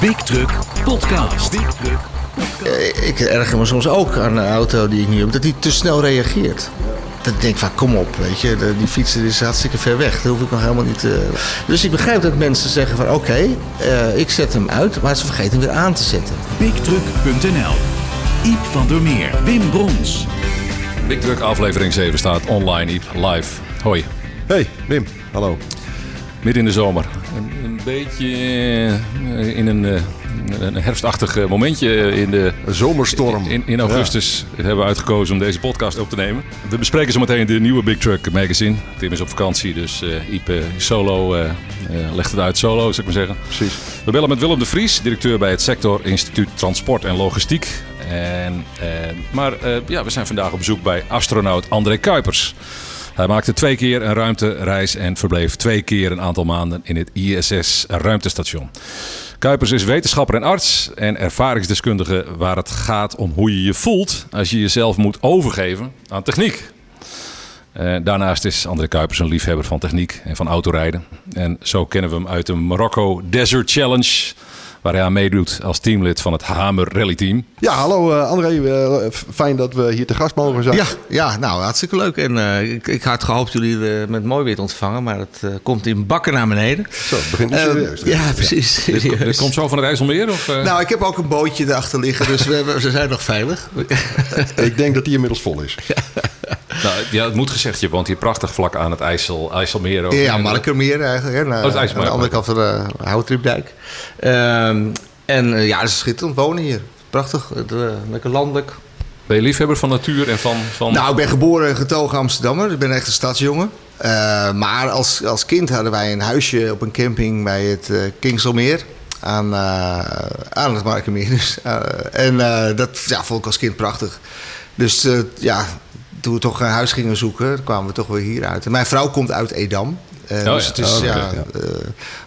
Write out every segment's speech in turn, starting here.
Big Truck Podcast. Big Truck Eh, Ik erger me soms ook aan de auto die ik nu heb, dat die te snel reageert. Dat ik denk van, kom op, weet je, de- die fietser is hartstikke ver weg. Dat hoef ik nog helemaal niet te... Dus ik begrijp dat mensen zeggen van, oké, eh, ik zet hem uit, maar ze vergeten hem weer aan te zetten. BigTruck.nl Iep van der Meer, Wim Brons. Big Truck aflevering 7 staat online, Iep, live. Hoi, Hey, Wim. Hallo. midden in de zomer. Beetje eh, in een, eh, een herfstachtig eh, momentje in de... Zomerstorm. In, in augustus hebben we uitgekozen om deze podcast op te nemen. We bespreken zometeen de nieuwe Big Truck magazine. Tim is op vakantie, dus Iep eh, solo legt het uit solo, zou ik maar zeggen. Precies. We bellen met Willem de Vries, directeur bij het Sector Instituut Transport en Logistiek. En, maar ja, we zijn vandaag op bezoek bij astronaut André Kuipers. Hij maakte twee keer een ruimtereis en verbleef twee keer een aantal maanden in het ISS ruimtestation. Kuipers is wetenschapper en arts en ervaringsdeskundige waar het gaat om hoe je je voelt als je jezelf moet overgeven aan techniek. Eh, daarnaast is André Kuipers een liefhebber van techniek en van autorijden. En zo kennen we hem uit de Morocco Desert Challenge, waar hij aan meedoet als teamlid van het Hamer Rally Team. Ja, hallo eh, André. Eh, fijn dat we hier te gast mogen zijn. Ja, ja nou, hartstikke leuk. En eh, ik, ik had gehoopt jullie met mooi weer te ontvangen, maar het komt in bakken naar beneden. Zo, het begint Eh, serieus. ja, precies. Dit, dit komt zo van het IJsselmeer? Of, eh? Nou, ik heb ook een bootje erachter liggen, dus we, hebben- ze zijn nog veilig. Ik denk dat die inmiddels vol is. Nou, ja, het moet gezegd, je woont hier prachtig vlak aan het IJssel, IJsselmeer. Ook. Ja, Markermeer eigenlijk. Hè, naar- Oh, aan de andere kant van de Houttripdijk. Ehm, en eh, ja, het is schitterend wonen hier. Prachtig, eh, lekker landelijk. Ben je liefhebber van natuur en van... van... Nou, ik ben geboren en getogen Amsterdammer. Ik ben echt een stadsjongen. Eh, maar als, als kind hadden wij een huisje op een camping bij het eh Kingselmeer. Aan, eh, aan het Markermeer. Dus, eh, en eh, dat ja, vond ik als kind prachtig. Dus eh, ja, toen we toch een huis gingen zoeken, kwamen we toch weer hier uit. En mijn vrouw komt uit Edam. Eh, Oh dus ja, het is oh, ja, ja. eh,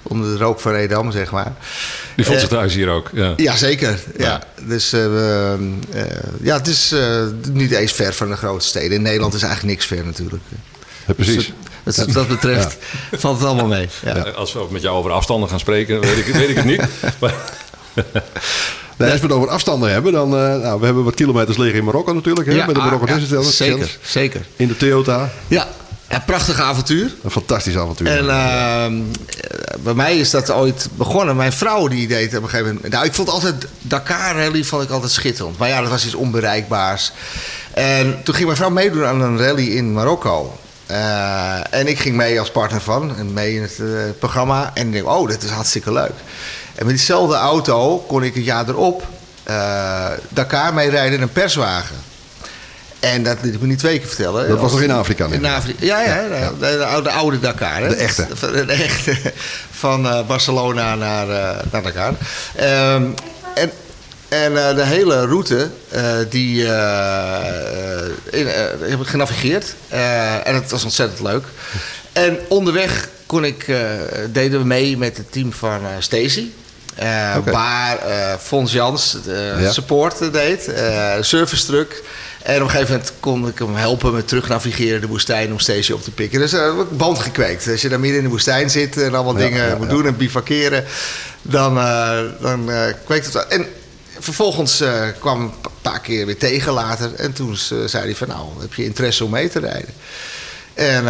onder de rook van Edam, zeg maar. Die voelt eh, zich thuis hier ook. Ja. Zeker. Ja. Ja. Dus uh, we, uh, ja, het is uh, niet eens ver van de grote steden. In Nederland is eigenlijk niks ver natuurlijk. Ja, precies. Dus wat dat betreft valt het allemaal mee. Ja. Ja, Als we ook met jou over afstanden gaan spreken, weet ik, weet ik het niet. Maar, Nee, als we het over afstanden hebben, dan... eh, nou, we hebben wat kilometers liggen in Marokko natuurlijk. Hè, met de Marokko ah, ja. Zeker, zeker. In de Toyota. Ja, een prachtig avontuur. Een fantastisch avontuur. En uh, bij mij is dat ooit begonnen. Mijn vrouw die deed op een gegeven moment... Nou, ik vond altijd Dakar rally vond ik altijd schitterend. Maar ja, dat was iets onbereikbaars. En toen ging mijn vrouw meedoen aan een rally in Marokko. Uh, en ik ging mee als partner van. En mee in het uh, programma. En ik denk, oh, dit is hartstikke leuk. En met diezelfde auto kon ik het jaar erop... Uh, Dakar meerijden in een perswagen. En dat liet ik me niet twee keer vertellen. Dat was nog in Afrika? In Afrika, ja, ja, ja. De, de, de, oude Dakar. Hè? De echte. De, de echte. Van uh, Barcelona naar, uh, naar Dakar. Um, en en uh, de hele route, die in, heb ik genavigeerd. en het was ontzettend leuk. En onderweg kon ik, deden we mee met het team van Stacy. Uh, okay. Waar uh, Fons Jans uh, ja. support deed, service truck. En op een gegeven moment kon ik hem helpen met terug navigeren de woestijn om Stacey op te pikken. Dus uh, band gekweekt. Als je daar midden in de woestijn zit en allemaal ja, dingen ja, moet doen en bivakeren, dan, dan kweekt het. En vervolgens kwam een paar keer weer tegen later. En toen zei hij van nou, heb je interesse om mee te rijden? En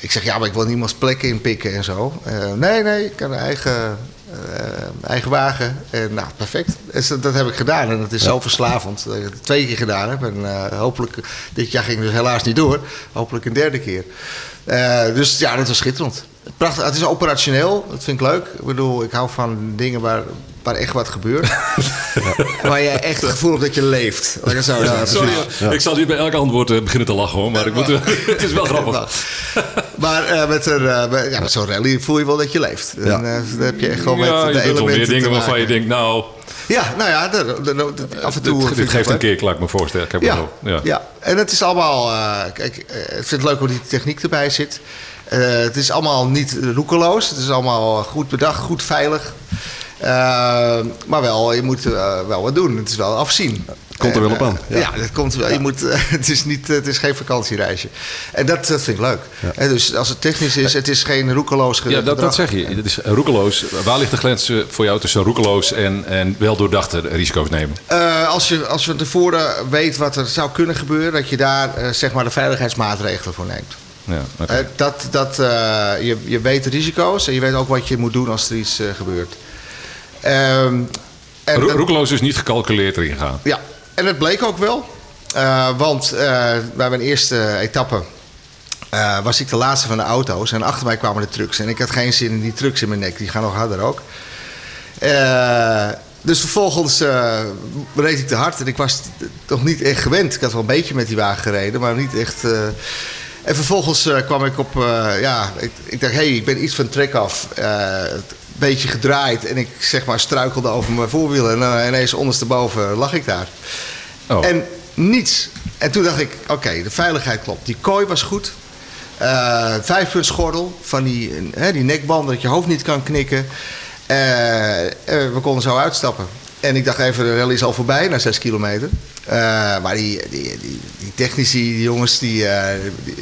ik zeg, ja, maar ik wil niemands plekken inpikken en zo. Nee, nee, ik kan een eigen, eigen wagen. En nou, perfect. Dus dat, dat, heb ik gedaan. En dat is ja. zo verslavend dat ik het twee keer gedaan heb. En hopelijk, dit jaar ging dus helaas niet door. Hopelijk een derde keer. dus ja, dat was schitterend. Prachtig. Het is operationeel. Dat vind ik leuk. Ik bedoel, ik hou van dingen waar, waar echt wat gebeurt. ja. Waar je echt het gevoel hebt dat je leeft. Zo ja, sorry, ja. ik zal niet bij elk antwoord uh, beginnen te lachen hoor, maar ik moet, het is wel grappig. maar uh, met, een, ja, met zo'n rally voel je wel dat je leeft. En, dan heb je echt wel met ja, de je elementen meer dingen waarvan je denkt, nou... Ja, nou ja, de, de, de, af en toe... Dit, dit geeft een keer, laat ik me voorstellen. Ik ja, zo, ja. ja, en het is allemaal... kijk, ik vind het leuk hoe die techniek erbij zit. Uh, het is allemaal niet roekeloos. Het is allemaal goed bedacht, goed veilig. Uh, maar wel, je moet uh, wel wat doen. Het is wel afzien. Komt er wel op eh, aan, Ja, ja. dat komt wel. Je moet, eh, het, is niet, het is geen vakantiereisje. En dat, dat vind ik leuk. Eh, dus als het technisch is, het is geen roekeloos ge- Ja, dat, dat gedrag. zeg je. Het is roekeloos. Waar ligt de grens eh, voor jou tussen roekeloos en, en wel doordachte risico's nemen? Eh, als, je, als je van tevoren weet wat er zou kunnen gebeuren, dat je daar eh, zeg maar de veiligheidsmaatregelen voor neemt. Ja. Eh, dat, dat, eh, je, je weet de risico's en je weet ook wat je moet doen als er iets eh, gebeurt. Ehm, en Ro- dat- roekeloos is niet gecalculeerd erin gaan. ja, en het bleek ook wel. Want bij mijn eerste etappe was ik de laatste van de auto's. En achter mij kwamen de trucks. En ik had geen zin in die trucks in mijn nek. Die gaan nog harder ook. Dus vervolgens eh, reed ik te hard. En ik was toch niet echt gewend. Ik had wel een beetje met die wagen gereden, maar niet echt... En vervolgens eh, kwam ik op... eh, ja, ik, ik dacht, hé, hey, ik ben iets van trek af. Eh, een beetje gedraaid. En ik zeg maar struikelde over mijn voorwielen. En eh, ineens ondersteboven lag ik daar. Oh. En niets. En toen dacht ik, oké, de veiligheid klopt. Die kooi was goed. Eh vijfpuntsgordel van die, die nekband dat je hoofd niet kan knikken. Eh, eh, we konden zo uitstappen. En ik dacht even, de rally is al voorbij na zes kilometer. Eh, maar die, die, die, die technici, die jongens, die, eh die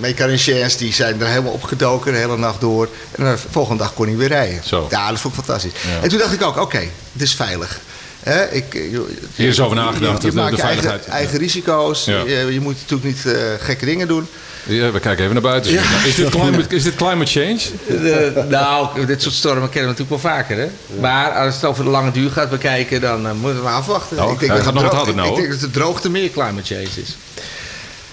mechaniciens, die zijn er helemaal opgedoken de hele nacht door. En de volgende dag kon hij weer rijden. Zo. Ja, dat vond ik fantastisch. Ja. En toen dacht ik ook, oké, het is veilig. Hè, ik, je- Hier is over nagedacht, Je, je de- de maakt eigen, veiligheid. eigen risico's. Je, je moet natuurlijk niet eh, gekke dingen doen. Ja, we kijken even naar buiten. Is, dit climate, is dit climate change? De- nou, dit soort stormen kennen we natuurlijk wel vaker. Hè? Maar als het over de lange duur gaat bekijken, dan eh, moeten we afwachten. Oh, hij gaat het nog wat harder nou, Ik denk dat de droogte meer climate change is.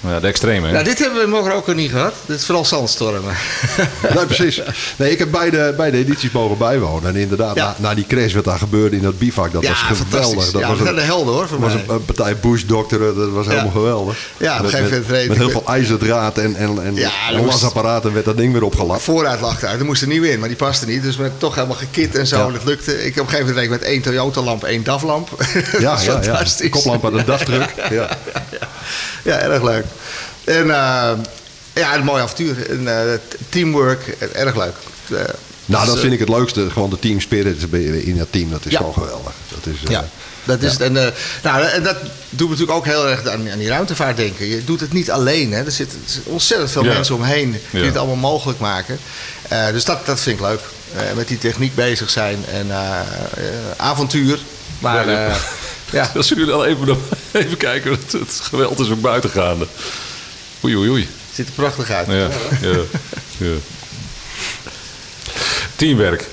Ja, de extreme. hè? Nou, dit hebben we morgen ook nog niet gehad. Dit is vooral zandstormen. Nee, precies. Nee, ik heb beide, beide edities mogen bijwonen. En inderdaad, Ja. na, na die crash wat daar gebeurde in dat bivak, dat ja, was geweldig. Dat ja, was dat een, de helden hoor, voor was een, een partij bushdokteren, dat was helemaal geweldig. Ja, op een met, gegeven met, moment met ik heel met- veel ijzerdraad en, en, en, Ja, dat en lasapparaten werd dat ding weer opgelapt. Vooruit lag eruit. Er moest er nieuw in, maar die paste niet. Dus we hebben toch helemaal gekit en zo. Ja. En dat lukte. Ik heb op een gegeven moment met één Toyota-lamp, één DAF-lamp. dat Ja, ja, ja. fantastisch. Koplamp aan de daftruck. Ja. Ja, erg leuk. En eh, ja, een mooi avontuur. En, eh, teamwork, eh, erg leuk. Eh, Nou, dus, dat eh, vind ik het leukste. Gewoon de team spirit in dat team, dat is Ja. gewoon geweldig. Dat is, eh, Ja, dat is het. En, eh, nou, en dat doet natuurlijk ook heel erg aan, aan die ruimtevaart denken. Je doet het niet alleen. Hè. Er zitten ontzettend veel Ja. mensen omheen die Ja. het allemaal mogelijk maken. Eh, dus dat, dat vind ik leuk. Eh, met die techniek bezig zijn en avontuur. Maar Ja, ja, Als jullie dan even, even kijken, het, het geweld is ook buitengaande. Oei, oei, oei. het ziet er prachtig uit. Ja, ja, ja. Teamwerk.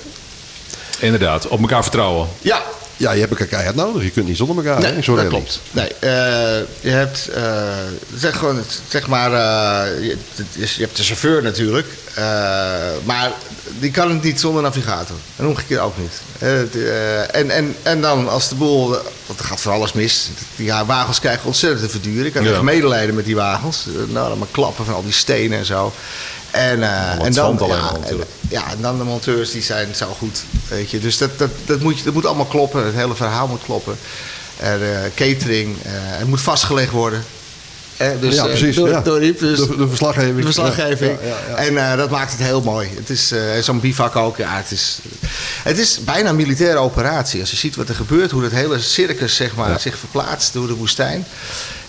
Inderdaad, op elkaar vertrouwen. Ja, ja, je hebt elkaar keihard nodig. Je kunt niet zonder elkaar. Nee, zo'n dat klopt. Nee, eh, je hebt, eh, zeg gewoon, zeg maar, eh, je, je hebt de chauffeur natuurlijk, maar die kan het niet zonder navigator. En omgekeerd ook niet. En, en, en dan als de boel, want er gaat voor alles mis. Die ja, wagens krijgen ontzettend te verduren. Ik Ja. echt medelijden met die wagens. Nou, dan maar klappen van al die stenen en zo. En, eh, en dan, zand alleen ja, al en- natuurlijk. ja, en dan de monteurs die zijn zo goed. Weet je. Dus dat, dat, dat, moet, je- dat moet allemaal kloppen. Het hele verhaal moet kloppen. Er, eh, catering, eh, het moet vastgelegd worden. Eh, dus, ja, precies. door, ja. door Iep, dus de, de verslaggeving. de verslaggeving. Ja, ja, ja. En eh, dat maakt het heel mooi. Het is eh, zo'n bivak ook. Ja, het, is, het is bijna een militaire operatie. Als je ziet wat er gebeurt, hoe het hele circus zeg maar, zich verplaatst door de woestijn.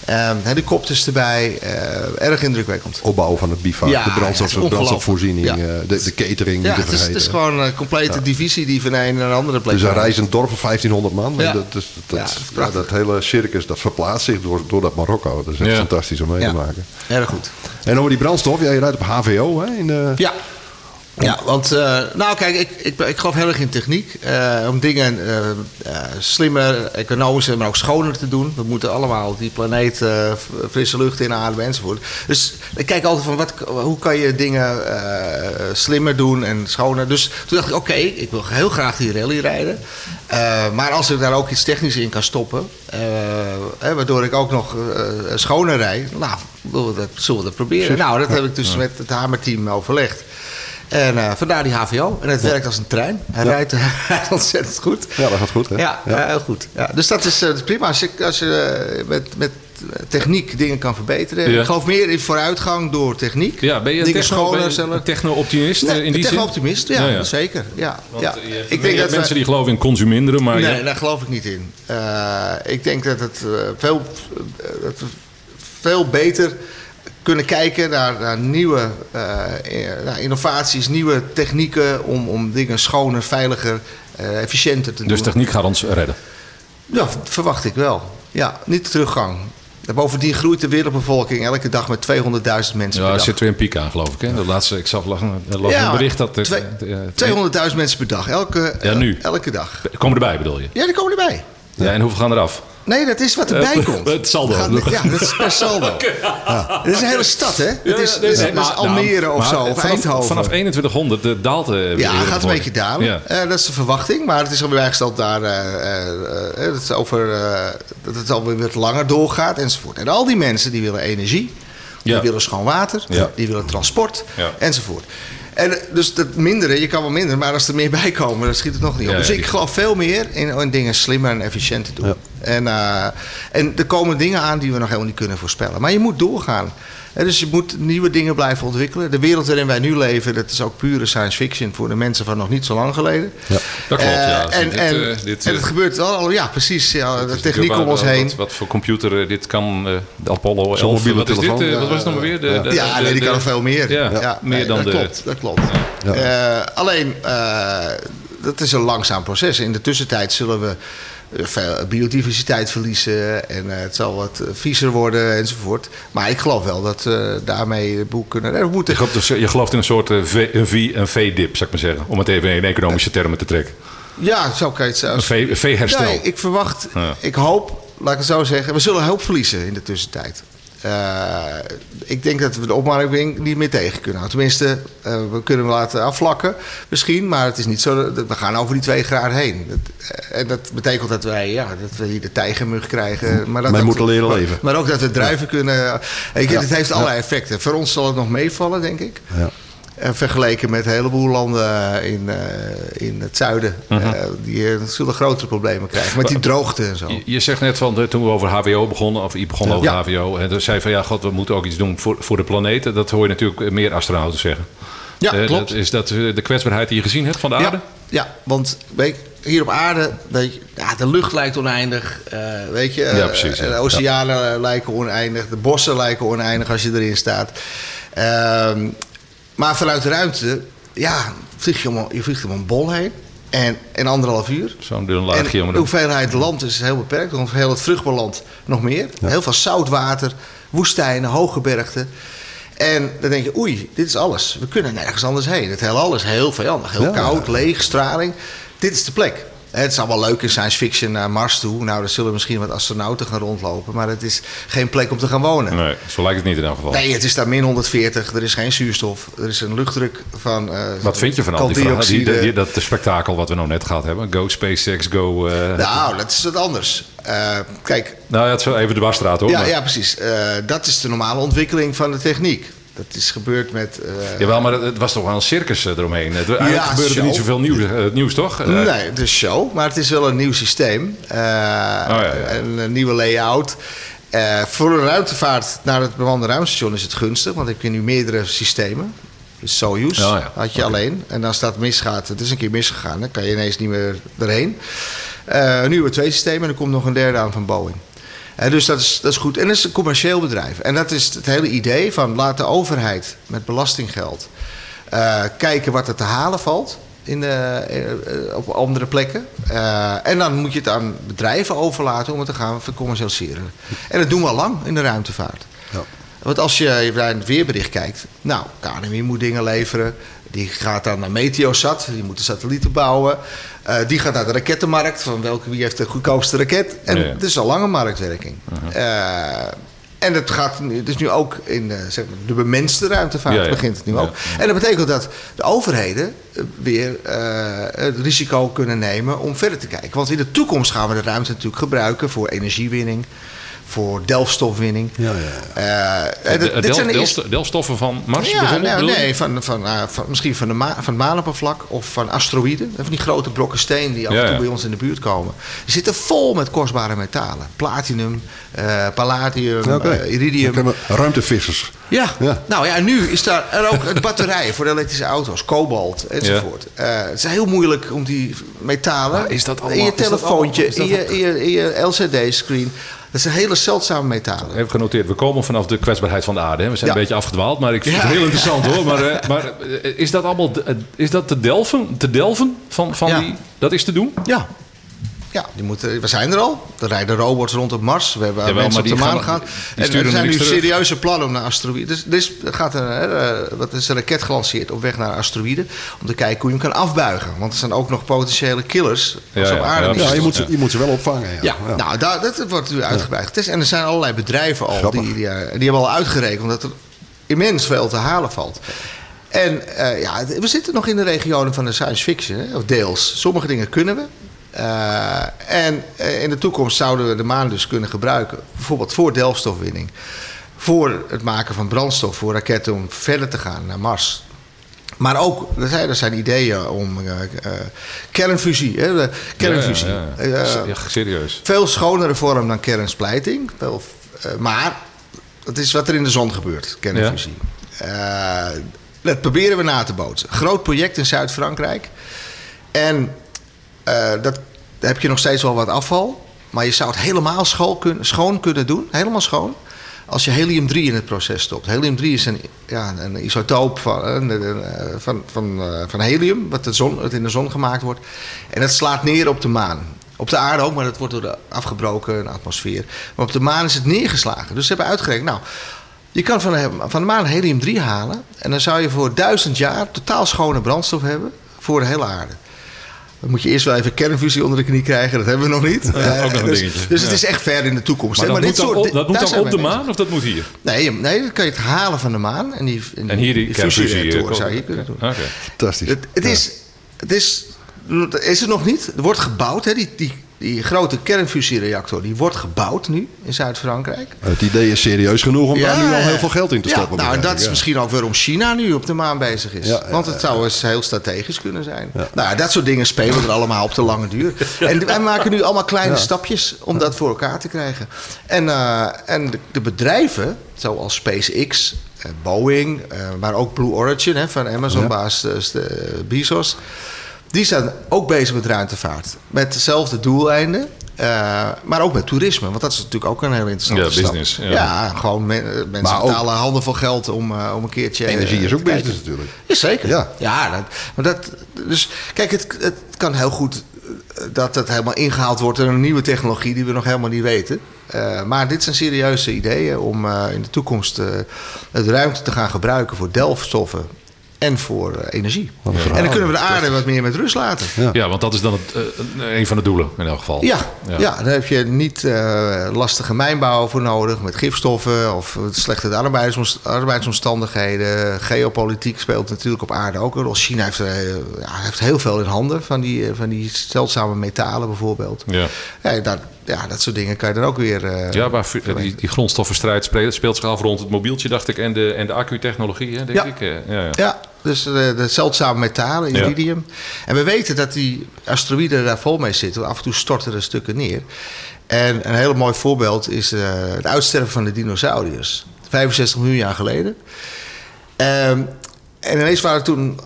Ehm, helikopters erbij. eh, erg indrukwekkend. Opbouw van het bivak, Ja, de brandstof, brandstofvoorziening, eh, de, de catering, Ja, het is, het is vergeten. gewoon een complete divisie die van een naar een andere plek is een reizend dorp van 1500 man. Dat, is- dat, Ja, dat hele circus dat verplaatst zich door, door dat Marokko. Dat is echt Ja. fantastisch om mee Ja. te maken. Erg goed. En over die brandstof, ja, je rijdt op HVO. Hè, in, eh, Ja. Ja, want eh, nou kijk, ik, ik, ik geloof heel erg in techniek. eh, om dingen eh, slimmer, economischer, maar ook schoner te doen. We moeten allemaal die planeet frisse lucht inademen enzovoort. Dus ik kijk altijd van wat, hoe kan je dingen slimmer doen en schoner. Dus toen dacht ik, oké, ik wil heel graag die rally rijden. Maar als ik daar ook iets technisch in kan stoppen, hè, waardoor ik ook nog schoner rijd, nou, zullen we dat, zullen we dat proberen. Nou, dat heb ik dus met het Hamerteam overlegd. En eh, vandaar die HVO. En het werkt als een trein. Hij rijdt, ontzettend goed. Ja, dat gaat goed, hè? Ja, ja, heel goed. Ja, dus dat is, eh, dat is prima. Als je, als je eh, met, met techniek dingen kan verbeteren. Ja. Ik geloof meer in vooruitgang door techniek. Ja, ben je een techno- techno-optimist eh, Nee, in die een zin? techno-optimist, ja, Ja, ja. zeker. Ja, Want, ja. eh, je Ik denk dat mensen wij- die geloven in consuminderen, maar Nee, ja, daar geloof ik niet in. Eh, ik denk dat, het, eh, veel, eh, dat veel beter kunnen kijken naar, naar nieuwe eh, eh, innovaties, nieuwe technieken om, om dingen schoner, veiliger, eh, efficiënter te dus doen. techniek gaat ons redden. Ja, verwacht ik wel. Ja, niet de teruggang. En Bovendien groeit de wereldbevolking elke dag met 200.000 mensen Ja, per er dag. zit weer een piek aan, geloof ik. Hè? De laatste, ik zag Ja, een bericht dat... er- twee- eh, 200.000 mensen per dag, elke, Ja, nu. elke dag. Komen erbij, bedoel je? Ja, die komen erbij. Ja, en hoeveel gaan eraf? Nee, dat is wat erbij Eh, komt. het saldo. Gaat- ja, dat is per saldo. Ja. Het is een hele stad, hè? Het is, nee, nee, maar- Almere nou, of maar zo, of vanaf, Eindhoven. Vanaf 2100 eh, daalt de ja, het gaat een beetje dalen. Ja. Eh, dat is de verwachting. Maar het is alweer bijgesteld daar, eh, eh, eh, dat, het over, eh, dat het alweer wat langer doorgaat enzovoort. En al die mensen die willen energie, die Ja. willen schoon water, Ja. die willen transport Ja. enzovoort. En eh, dus dat minderen, je kan wel minderen, maar als er meer bij komen, dan schiet het nog niet op. Ja, dus ik geloof veel meer in, in dingen slimmer en efficiënter doen. En, eh, en er komen dingen aan die we nog helemaal niet kunnen voorspellen. Maar je moet doorgaan. Hè, dus je moet nieuwe dingen blijven ontwikkelen. De wereld waarin wij nu leven, dat is ook pure science fiction voor de mensen van nog niet zo lang geleden. Ja. Dat klopt, Eh, ja. En, Dit, en, eh, dit, en het gebeurt wel al, ja precies. Ja, de is techniek om ons heen. Wat, wat voor computer dit kan, eh, de Apollo 11. Zo'n mobiele wat is dit? telefoon, eh, ja. wat was het nog maar weer? De, Ja. de- ja, de- nee, die de- kan nog veel meer. Ja, meer nee, dan dat de... Klopt, dat klopt. Ja. Eh, alleen, eh, dat is een langzaam proces. In de tussentijd zullen we veel biodiversiteit verliezen. En eh, het zal wat eh, viezer worden enzovoort. Maar ik geloof wel dat we daarmee het boek kunnen... We moeten Je gelooft, dus- je gelooft in een soort eh, V- een V- een V-dip, zou ik maar zeggen. Om het even in economische termen te trekken. Ja, zo kan je het Een zelfs. V- een V-herstel. Nee, ik verwacht, Ja. ik hoop, laat ik het zo zeggen, we zullen hoop verliezen in de tussentijd. Eh, ik denk dat we de opwarming niet meer tegen kunnen houden. Tenminste, eh, we kunnen hem laten afvlakken misschien, maar het is niet zo dat we gaan over die twee graden heen. Dat, eh, en dat betekent dat wij, ja, dat we hier de tijgermug krijgen. Maar dat moeten leren maar- leven. Maar ook dat we druiven kunnen. Je, Ja. Het heeft allerlei effecten. Voor ons zal het nog meevallen, denk ik. Ja. Eh, vergeleken met een heleboel landen in, eh, in het zuiden. Mhm. eh, die eh, zullen grotere problemen krijgen. Met die droogte en zo. Je, je zegt net van, eh, toen we over HWO begonnen, of je begon over Ja. HWO, en toen zei van ja, god, we moeten ook iets doen voor, voor de planeet. Dat hoor je natuurlijk meer astronauten zeggen. Ja, Eh, klopt. Dat, is dat eh, de kwetsbaarheid die je gezien hebt van de aarde? Ja, ja, want weet je, hier op aarde, weet je, ja, de lucht lijkt oneindig. eh, weet je, Ja, eh, precies, ja. de oceanen lijken oneindig, de bossen lijken oneindig als je erin staat. Ehm, maar vanuit de ruimte, ja, vlieg je, om, je vliegt om een bol heen. En in anderhalf uur. Zo'n dun En laagje. om de de- hoeveelheid land is heel beperkt. Want heel het vruchtbaar land nog meer. Heel veel zoutwater, woestijnen, hoge bergten. En dan denk je, oei, dit is alles. We kunnen nergens anders heen. Het hele alles heel vijandig. Heel Ja. koud, leeg, straling. Dit is de plek. Het is allemaal leuk in science fiction naar Mars toe. Nou, daar zullen misschien wat astronauten gaan rondlopen. Maar het is geen plek om te gaan wonen. Nee, zo lijkt het niet in elk geval. Nee, het is daar min 140. Er is geen zuurstof. Er is een luchtdruk van. eh, Wat vind je van al die die- dat spektakel wat we nou net gehad hebben. Go SpaceX, go... eh, Nou, dat is wat anders. Eh, kijk, nou ja, het is even de wasstraat hoor. Ja, maar- ja precies. Dat is de normale ontwikkeling van de techniek. Dat is gebeurd met. eh, Jawel, maar het, was toch wel een circus eh, eromheen. Het, eigenlijk Ja, gebeurde er niet zoveel nieuws, eh, nieuws toch? Nee, het is show, maar het is wel een nieuw systeem. Oh, ja, ja. Een, nieuwe layout. Eh, voor een ruimtevaart naar het bemande ruimtestation is het gunstig, want dan heb je nu meerdere systemen. Dus Soyuz Oh, had je alleen. En als dat misgaat, het is een keer misgegaan, dan kan je ineens niet meer erheen. Nu hebben we twee systemen en er komt nog een derde aan van Boeing. Eh, dus dat is, dat is goed. En dat is een commercieel bedrijf. En dat is het hele idee van laat de overheid met belastinggeld eh, kijken wat er te halen valt in de, eh, op andere plekken. Eh, en dan moet je het aan bedrijven overlaten om het te gaan vercommercialiseren. En dat doen we al lang in de ruimtevaart. Want als je naar het weerbericht kijkt, nou, KNMI moet dingen leveren. Die gaat dan naar Meteosat, die moet de satellieten bouwen. Eh, die gaat naar de rakettenmarkt, van welke, wie heeft de goedkoopste raket. En het is al lang een marktwerking. Eh, en het gaat is nu ook in zeg maar, de bemenste ruimtevaart Ja, ja. begint het nu Ja, ook. En dat betekent dat de overheden eh, weer het risico kunnen nemen om verder te kijken. Want in de toekomst gaan we de ruimte natuurlijk gebruiken voor energiewinning, voor delfstofwinning. Ja, ja, Eh, eh, dit- zijn de eerste- delfstoffen van Mars ja, bijvoorbeeld? nou, nee, van, van, eh, van, misschien van, de ma- van het maanoppervlak of van asteroïden. Van die grote brokken steen die af en Ja, toe ja. bij ons in de buurt komen. Die zitten vol met kostbare metalen. Platinum, eh, palladium, eh, iridium. Ruimtevissers. Ja. Ja. nou ja, nu is daar er ook batterijen voor elektrische auto's, kobalt enzovoort. Eh, het is heel moeilijk om die metalen Maar is dat in allemaal- je is dat telefoontje, allemaal- is dat in, je, in, je, in je LCD-screen. Dat zijn hele zeldzame metalen. Even genoteerd, we komen vanaf de kwetsbaarheid van de aarde. Hè. We zijn Ja. een beetje afgedwaald, maar ik vind Ja. het heel interessant hoor. Maar, eh, maar eh, is dat allemaal eh, is dat te delven, te delven van, van die. Dat is te doen? Ja. Ja, die moeten, we zijn er al. Er rijden robots rond op Mars. We hebben mensen op de maan gaan- En er zijn nu terug. serieuze plannen om naar asteroïden. Dus, dus er gaat een, hè, eh, wat is een raket gelanceerd op weg naar asteroïden. Om te kijken hoe je hem kan afbuigen. Want er zijn ook nog potentiële killers. Als Ja, op aarde ja, je is. moet, ze, je moet ze wel opvangen. Ja. Ja, nou, daar, dat wordt nu uitgebreid getest. En er zijn allerlei bedrijven al die, die, eh, die hebben al uitgerekend dat er immens veel te halen valt. En eh, ja, we zitten nog in de regionen van de science fiction, hè, of deels. Sommige dingen kunnen we. Eh, en eh, in de toekomst zouden we de maan dus kunnen gebruiken, bijvoorbeeld voor delfstofwinning. Voor het maken van brandstof voor raketten om verder te gaan naar Mars. Maar ook, er zijn, er zijn ideeën om eh, kernfusie. Hè, kernfusie. Ja, ja, serieus. veel schonere vorm dan kernsplijting. Veel, maar het is wat er in de zon gebeurt, kernfusie. Dat proberen we na te bootsen. Groot project in Zuid-Frankrijk. En eh, dat, daar heb je nog steeds wel wat afval. Maar je zou het helemaal schoon kunnen, doen. Helemaal schoon. Als je helium-3 in het proces stopt. Helium-3 is een, ja, een isotoop van, een, eh, van, van, eh, van helium. Wat, de zon, in de zon gemaakt wordt. En dat slaat neer op de maan. Op de aarde ook, maar dat wordt door de afgebroken atmosfeer. Maar op de maan is het neergeslagen. Dus ze hebben uitgerekend. Nou, je kan van van de maan helium-3 halen. En dan zou je voor duizend jaar totaal schone brandstof hebben. Voor de hele aarde. Dan moet je eerst wel even kernfusie onder de knie krijgen. Dat hebben we nog niet. Ja, Eh, ook nog een dus, dingetje. dus het Ja. is echt ver in de toekomst. Maar hè. dat moet dan, op, di- dat moet daar dan zijn op de mee maan of dat moet hier? Nee, nee, dan kan je het halen van de maan. En, die, En hier die kernfusie. fusiereactoren eh, zou je hier kunnen doen. Oké. Fantastisch. Het, het, is, het is, is er nog niet. Er wordt gebouwd. Hè? Die, die, die grote kernfusiereactor die wordt gebouwd nu in Zuid-Frankrijk. Het idee is serieus genoeg om daar nu al heel veel geld in te Ja, stoppen. nou, en dat begrijp is ja. misschien ook waarom China nu op de maan bezig is. Ja, ja, Want het zou eens heel strategisch kunnen zijn. Nou, ja, dat soort dingen spelen er allemaal op de lange duur. En wij maken nu allemaal kleine stapjes om dat voor elkaar te krijgen. En, eh, en de, de bedrijven, zoals SpaceX, eh, Boeing, eh, maar ook Blue Origin hè, van Amazon-baas Bezos... die zijn ook bezig met ruimtevaart. Met dezelfde doeleinden. eh, maar ook met toerisme, want dat is natuurlijk ook een heel interessante Ja, stap. business, ja. Ja, gewoon men- eh, mensen Maar ook- betalen handen vol geld om, eh, om een keertje... Energie is te ook kijken. business natuurlijk. Jazeker. Ja. Ja, dat, maar dat, dus kijk, het, het kan heel goed dat het helemaal ingehaald wordt in een nieuwe technologie die we nog helemaal niet weten. Eh, maar dit zijn serieuze ideeën om eh, in de toekomst eh, het ruimte te gaan gebruiken voor delfstoffen en voor eh, energie. En dan kunnen we de aarde wat meer met rust laten. Ja. Ja, want dat is dan het, eh, een van de doelen in elk geval. Ja, ja. daar heb je niet eh, lastige mijnbouw voor nodig met gifstoffen of slechte arbeidsomst- arbeidsomstandigheden. Geopolitiek speelt natuurlijk op aarde ook een rol. China heeft, ja, heeft heel veel in handen van die, van die zeldzame metalen bijvoorbeeld. Ja. Ja, dat, ja, dat soort dingen kan je dan ook weer. eh, Ja, maar die, die grondstoffenstrijd speelt, zich af rond het mobieltje, dacht ik, en de, en de accu-technologie, hè, denk Ja. ik. Eh, Ja, ja. Ja, dus de, de zeldzame metalen, iridium. En we weten dat die asteroïden daar vol mee zitten. Af en toe storten er stukken neer. En een heel mooi voorbeeld is eh, het uitsterven van de dinosauriërs. 65 miljoen jaar geleden. Ehm, en ineens waren toen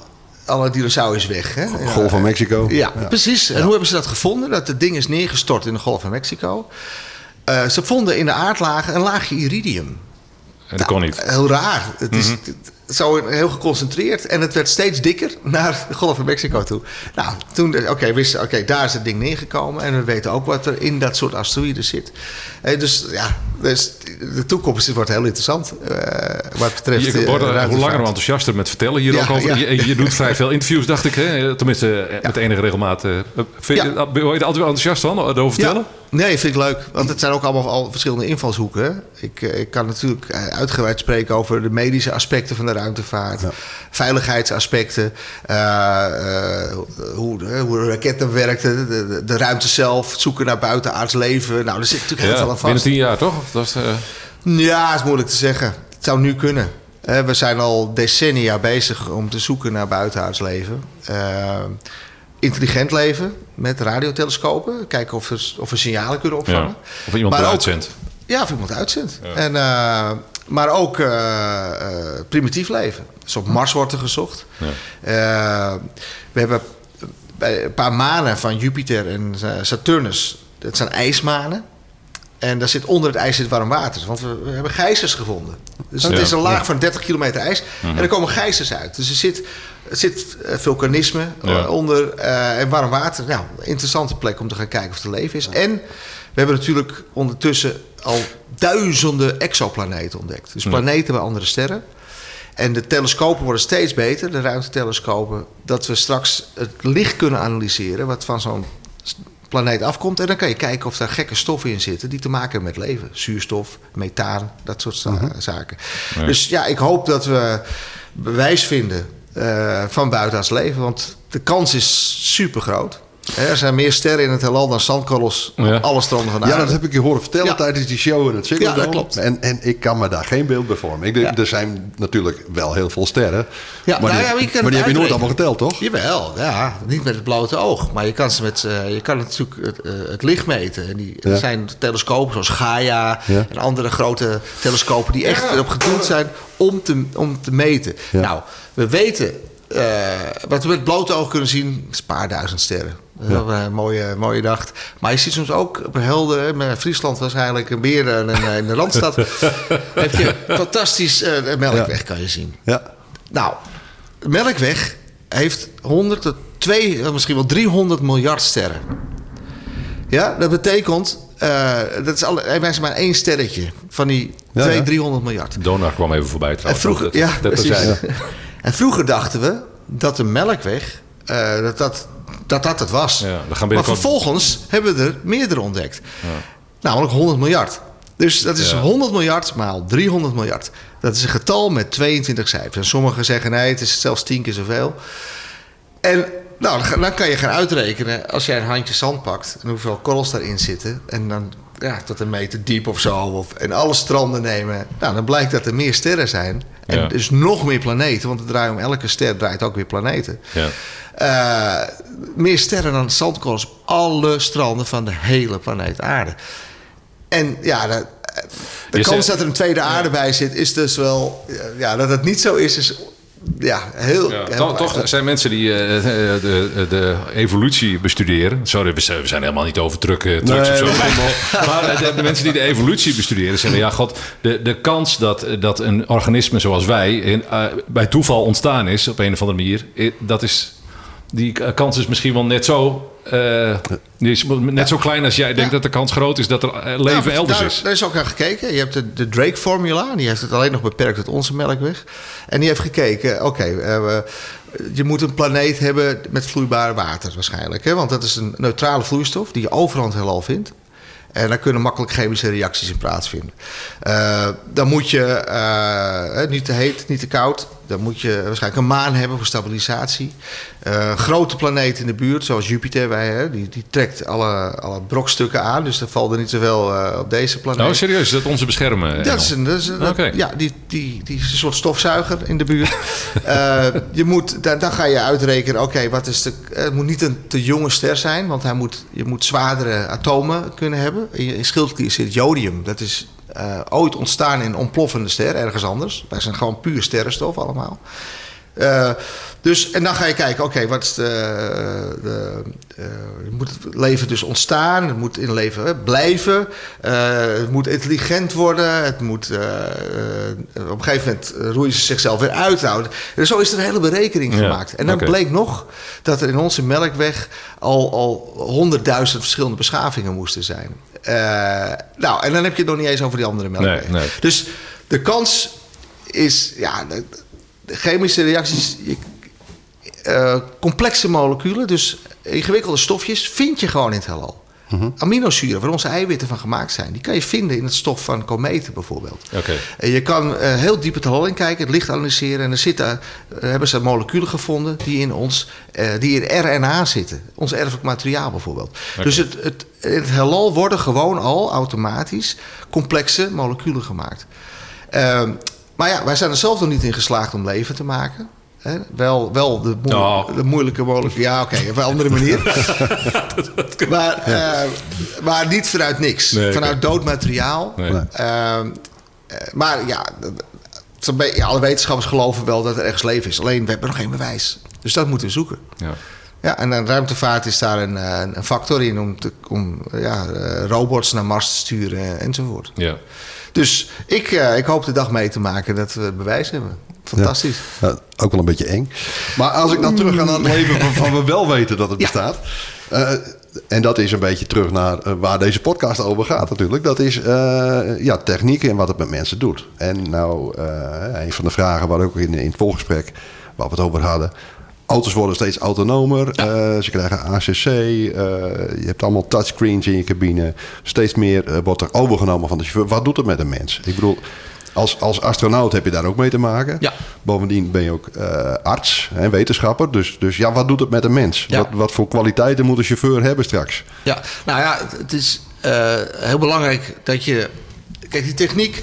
alle dinosauriërs weg. Hè? Golf van Mexico. Ja, precies. En hoe hebben ze dat gevonden? Dat het ding is neergestort in de Golf van Mexico. Eh, ze vonden in de aardlagen een laagje iridium. En dat kon niet. Nou, Heel raar. Het is het- zo heel geconcentreerd en het werd steeds dikker naar de Golf van Mexico toe. Nou, toen, de- oké, wisten, oké, daar is het ding neergekomen en we weten ook wat er in dat soort asteroïden zit. Eh, dus ja, dus de toekomst wordt heel interessant. eh, wat betreft. Je eh, wordt er hoe langer hoe enthousiaster met vertellen hier Ja, ook over. ja. Je, je doet vrij veel interviews, dacht ik. Hè? Tenminste, eh, met enige regelmaat. eh. Vind je. Word je er altijd wel enthousiast van, erover vertellen? Nee, vind ik leuk. Want het zijn ook allemaal al verschillende invalshoeken. Ik, eh, ik kan natuurlijk eh, uitgebreid spreken over de medische aspecten van de ruimtevaart. Veiligheidsaspecten. eh, eh, hoe, hoe de raketten werkten. De, de, de ruimte zelf. Het zoeken naar buitenaards leven. Nou, er zit natuurlijk heel veel aan Ja, binnen vast. tien jaar, toch? Dat is, eh, Ja, is moeilijk te zeggen. Het zou nu kunnen. We zijn al decennia bezig om te zoeken naar buitenaards leven. Intelligent leven met radiotelescopen. Kijken of, er, of we signalen kunnen opvangen. ja. Of iemand Maar ook- uitzendt. Ja, of iemand uitzendt. En, eh, maar ook eh, eh, primitief leven. Dus op Mars wordt er gezocht. Eh, we hebben een paar manen van Jupiter en Saturnus. Dat zijn ijsmanen. En daar zit onder het ijs zit warm water. Want we, we hebben gijzers gevonden. Dus het Ja. is een laag van 30 kilometer ijs. En er komen gijzers uit. Dus er zit, er zit eh, vulkanisme eh, Ja. onder eh, en warm water. Nou, een interessante plek om te gaan kijken of er leven is. En we hebben natuurlijk ondertussen al duizenden exoplaneten ontdekt. Dus planeten bij andere sterren. En de telescopen worden steeds beter, de ruimtetelescopen, dat we straks het licht kunnen analyseren wat van zo'n planeet afkomt. En dan kan je kijken of daar gekke stoffen in zitten die te maken hebben met leven. Zuurstof, methaan, dat soort za- zaken. Ja. Dus ja, ik hoop dat we bewijs vinden eh, van buitenaards leven, want de kans is super groot. Er zijn meer sterren in het heelal dan zandkorrels Ja. op alle stranden van de Ja, dat heb ik je horen vertellen Ja. tijdens die show in het Ziggo Ja, dat klopt. En, en ik kan me daar geen beeld bij vormen. Ik, denk, Ja. Er zijn natuurlijk wel heel veel sterren. Ja, maar nou die, ja, maar je kan maar die het heb je nooit allemaal geteld, toch? Jawel, ja. Niet met het blote oog. Maar je kan, ze met, eh, je kan natuurlijk het, eh, het licht meten. En die, Ja. Er zijn telescopen zoals Gaia Ja. en andere grote telescopen... die echt erop gedoeld zijn om te, om te meten. Ja. Nou, we weten... eh, wat we met het blote oog kunnen zien, is een paar duizend sterren. Wel een mooie, mooie dag. Maar je ziet soms ook op een hè, met Friesland waarschijnlijk meer dan in, in de Randstad. heb je fantastisch eh, melkweg, kan je zien. Ja. Nou, de Melkweg heeft 100 tot 2, eh, misschien wel 300 miljard sterren. Ja, dat betekent, eh, dat is alle, hij wijst maar één sterretje van die Ja, 2, ja. 300 miljard. Donar kwam even voorbij En trouwens. vroeger, Dat- ja, dat, dat precies. En vroeger dachten we dat de Melkweg, eh, dat, dat, dat dat het was. Ja, gaan maar vervolgens hebben we er meerdere ontdekt. Namelijk 100 miljard. Dus dat is Ja. 100 miljard maal 300 miljard. Dat is een getal met 22 cijfers. En sommigen zeggen nee, het is zelfs 10 keer zoveel. En nou, dan kan je gaan uitrekenen, als jij een handje zand pakt en hoeveel korrels daarin zitten, en dan ja, tot een meter diep of zo, of, en alle stranden nemen, nou, dan blijkt dat er meer sterren zijn. En Ja. dus nog meer planeten, want het draait om elke ster draait ook weer planeten. Ja. Eh, meer sterren dan zandkorrels op alle stranden van de hele planeet Aarde. En ja, de, de Je kans dat er een tweede aarde bij zit, is dus wel. Ja, dat het niet zo is, is ja, heel. Ja, heel toch, zijn mensen die eh, eh, de, de evolutie bestuderen. Sorry, we zijn, we zijn helemaal niet over truck, eh, trucks Nee, of zo. Maar de, de mensen die de evolutie bestuderen zeggen: ja, god, de, de kans dat, dat een organisme zoals wij in, bij toeval ontstaan is op een of andere manier, dat is. Die kans is misschien wel net zo, eh, die is net zo klein als jij denkt dat de kans groot is dat er eh, leven Nou, elders daar, is. Daar is ook naar gekeken. Je hebt de, de Drake-formula. Die heeft het alleen nog beperkt tot onze melkweg. En die heeft gekeken... Oké, eh, je moet een planeet hebben met vloeibaar water waarschijnlijk. Hè? Want dat is een neutrale vloeistof die je overal in het heelal vindt. En daar kunnen makkelijk chemische reacties in plaatsvinden. Eh, dan moet je niet te heet, niet te koud. Dan moet je waarschijnlijk een maan hebben voor stabilisatie. Eh, grote planeten in de buurt, zoals Jupiter, wij, hè, die, die trekt alle, alle brokstukken aan. Dus er valt er niet zoveel eh, op deze planeet. Oh, serieus? Is dat onze beschermen? Dat is een, dat is een- dat- ja, die, die, die is een soort stofzuiger in de buurt. Eh, je moet, dan, dan ga je uitrekenen, oké, wat is de. Het moet niet een te jonge ster zijn, want hij moet, je moet zwaardere atomen kunnen hebben. In, je- in schildklier zit jodium. Dat is eh, ooit ontstaan in een ontploffende ster, ergens anders. Wij zijn gewoon puur sterrenstof allemaal. Eh, dus, en dan ga je kijken, oké, wat is de. de eh, moet het leven dus ontstaan, het moet in leven hè, blijven, het moet intelligent worden, het moet. op een gegeven moment roeien ze zichzelf weer uit. En zo is er een hele berekening Ja, gemaakt. En dan bleek nog dat er in onze melkweg al, al honderdduizend verschillende beschavingen moesten zijn. Eh, nou, en dan heb je het nog niet eens over die andere melkwegen. Nee, nee. Dus de kans is, ja, de, de chemische reacties, je- eh, complexe moleculen, dus ingewikkelde stofjes, vind je gewoon in het heelal. Aminozuren, waar onze eiwitten van gemaakt zijn, die kan je vinden in het stof van kometen bijvoorbeeld. Oké. En je kan eh, heel diep het heelal in kijken, het licht analyseren. En er zitten, eh, hebben ze moleculen gevonden die in ons, eh, die in RNA zitten. Ons erfelijk materiaal bijvoorbeeld. Dus het, het, het heelal worden gewoon al automatisch complexe moleculen gemaakt. Ehm, maar ja, wij zijn er zelf nog niet in geslaagd om leven te maken. Wel, wel de, moe- de moeilijke moleculen. Ja, oké, op een andere manier. maar, eh, maar niet vanuit niks. Nee, vanuit dood materiaal. Nee. Ehm, eh, maar ja, alle wetenschappers geloven wel dat er ergens leven is. Alleen we hebben nog geen bewijs. Dus dat moeten we zoeken. Ja. Ja, en dan ruimtevaart is daar een, eh, een factor in om, te, om ja, robots naar Mars te sturen enzovoort. Ja. Dus ik, ik hoop de dag mee te maken dat we bewijs hebben. Fantastisch. Ja, ook wel een beetje eng. Maar als ik dan terug ga naar het leven waarvan we wel weten dat het Ja. bestaat. eh, en dat is een beetje terug naar eh, waar deze podcast over gaat natuurlijk. Dat is eh, ja, techniek en wat het met mensen doet. En nou, een van de vragen waar ook in, in het voorgesprek waar we het over hadden. Auto's worden steeds autonomer. ze krijgen ACC. je hebt allemaal touchscreens in je cabine. Steeds meer wordt er overgenomen van de chauffeur. Wat doet het met een mens? Ik bedoel, als, als astronaut heb je daar ook mee te maken. Ja. Bovendien ben je ook eh, arts en wetenschapper. Dus, dus ja, wat doet het met een mens? Ja. Wat, wat voor kwaliteiten moet een chauffeur hebben straks? Ja, nou ja, het- is eh, heel belangrijk dat je. Kijk, die techniek.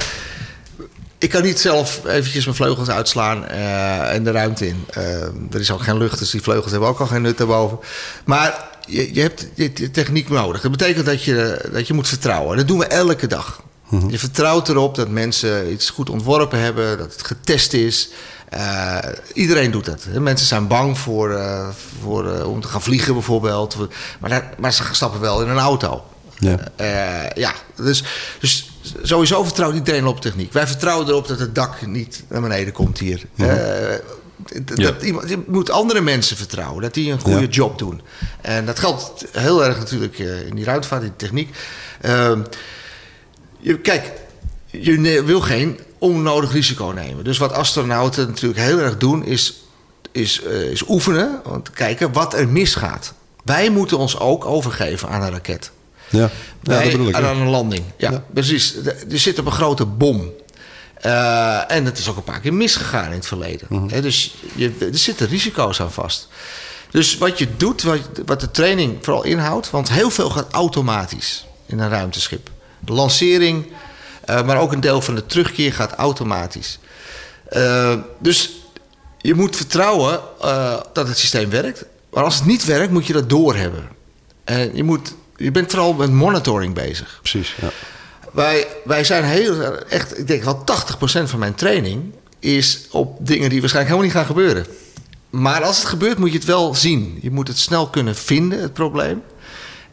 Ik kan niet zelf eventjes mijn vleugels uitslaan eh, en de ruimte in. Er is ook geen lucht, dus die vleugels hebben ook al geen nut daarboven. Maar je, je hebt die, die techniek nodig. Dat betekent dat je, dat je moet vertrouwen. En dat doen we elke dag. Je vertrouwt erop dat mensen iets goed ontworpen hebben, dat het getest is. Eh, iedereen doet dat. Mensen zijn bang voor, eh, voor, eh, om te gaan vliegen bijvoorbeeld. Maar, daar- maar ze stappen wel in een auto. Ja. Ja, dus, dus sowieso vertrouwt iedereen op techniek. Wij vertrouwen erop dat het dak niet naar beneden komt hier. Ja. dat iemand, je moet andere mensen vertrouwen, dat die een goede Ja. job doen. En dat geldt heel erg natuurlijk in die ruimtevaart, in de techniek. Je, kijk, je wil geen onnodig risico nemen. Dus wat astronauten natuurlijk heel erg doen, is, is, eh, is oefenen. Om te kijken wat er misgaat. Wij moeten ons ook overgeven aan een raket. Ja, dat bedoel ik. aan ja. een landing. Ja, Ja. precies. Er zit op een grote bom. Eh, en het is ook een paar keer misgegaan in het verleden. Mhm. Dus je, er zitten risico's aan vast. Dus wat je doet, wat, wat de training vooral inhoudt... want heel veel gaat automatisch in een ruimteschip. De lancering, eh, maar ook een deel van de terugkeer gaat automatisch. Eh, dus je moet vertrouwen eh, dat het systeem werkt. Maar als het niet werkt, moet je dat doorhebben. En je, moet, je bent vooral met monitoring bezig. Precies, ja. Wij, wij zijn heel echt, ik denk wel 80% van mijn training is op dingen die waarschijnlijk helemaal niet gaan gebeuren. Maar als het gebeurt, moet je het wel zien. Je moet het snel kunnen vinden, het probleem.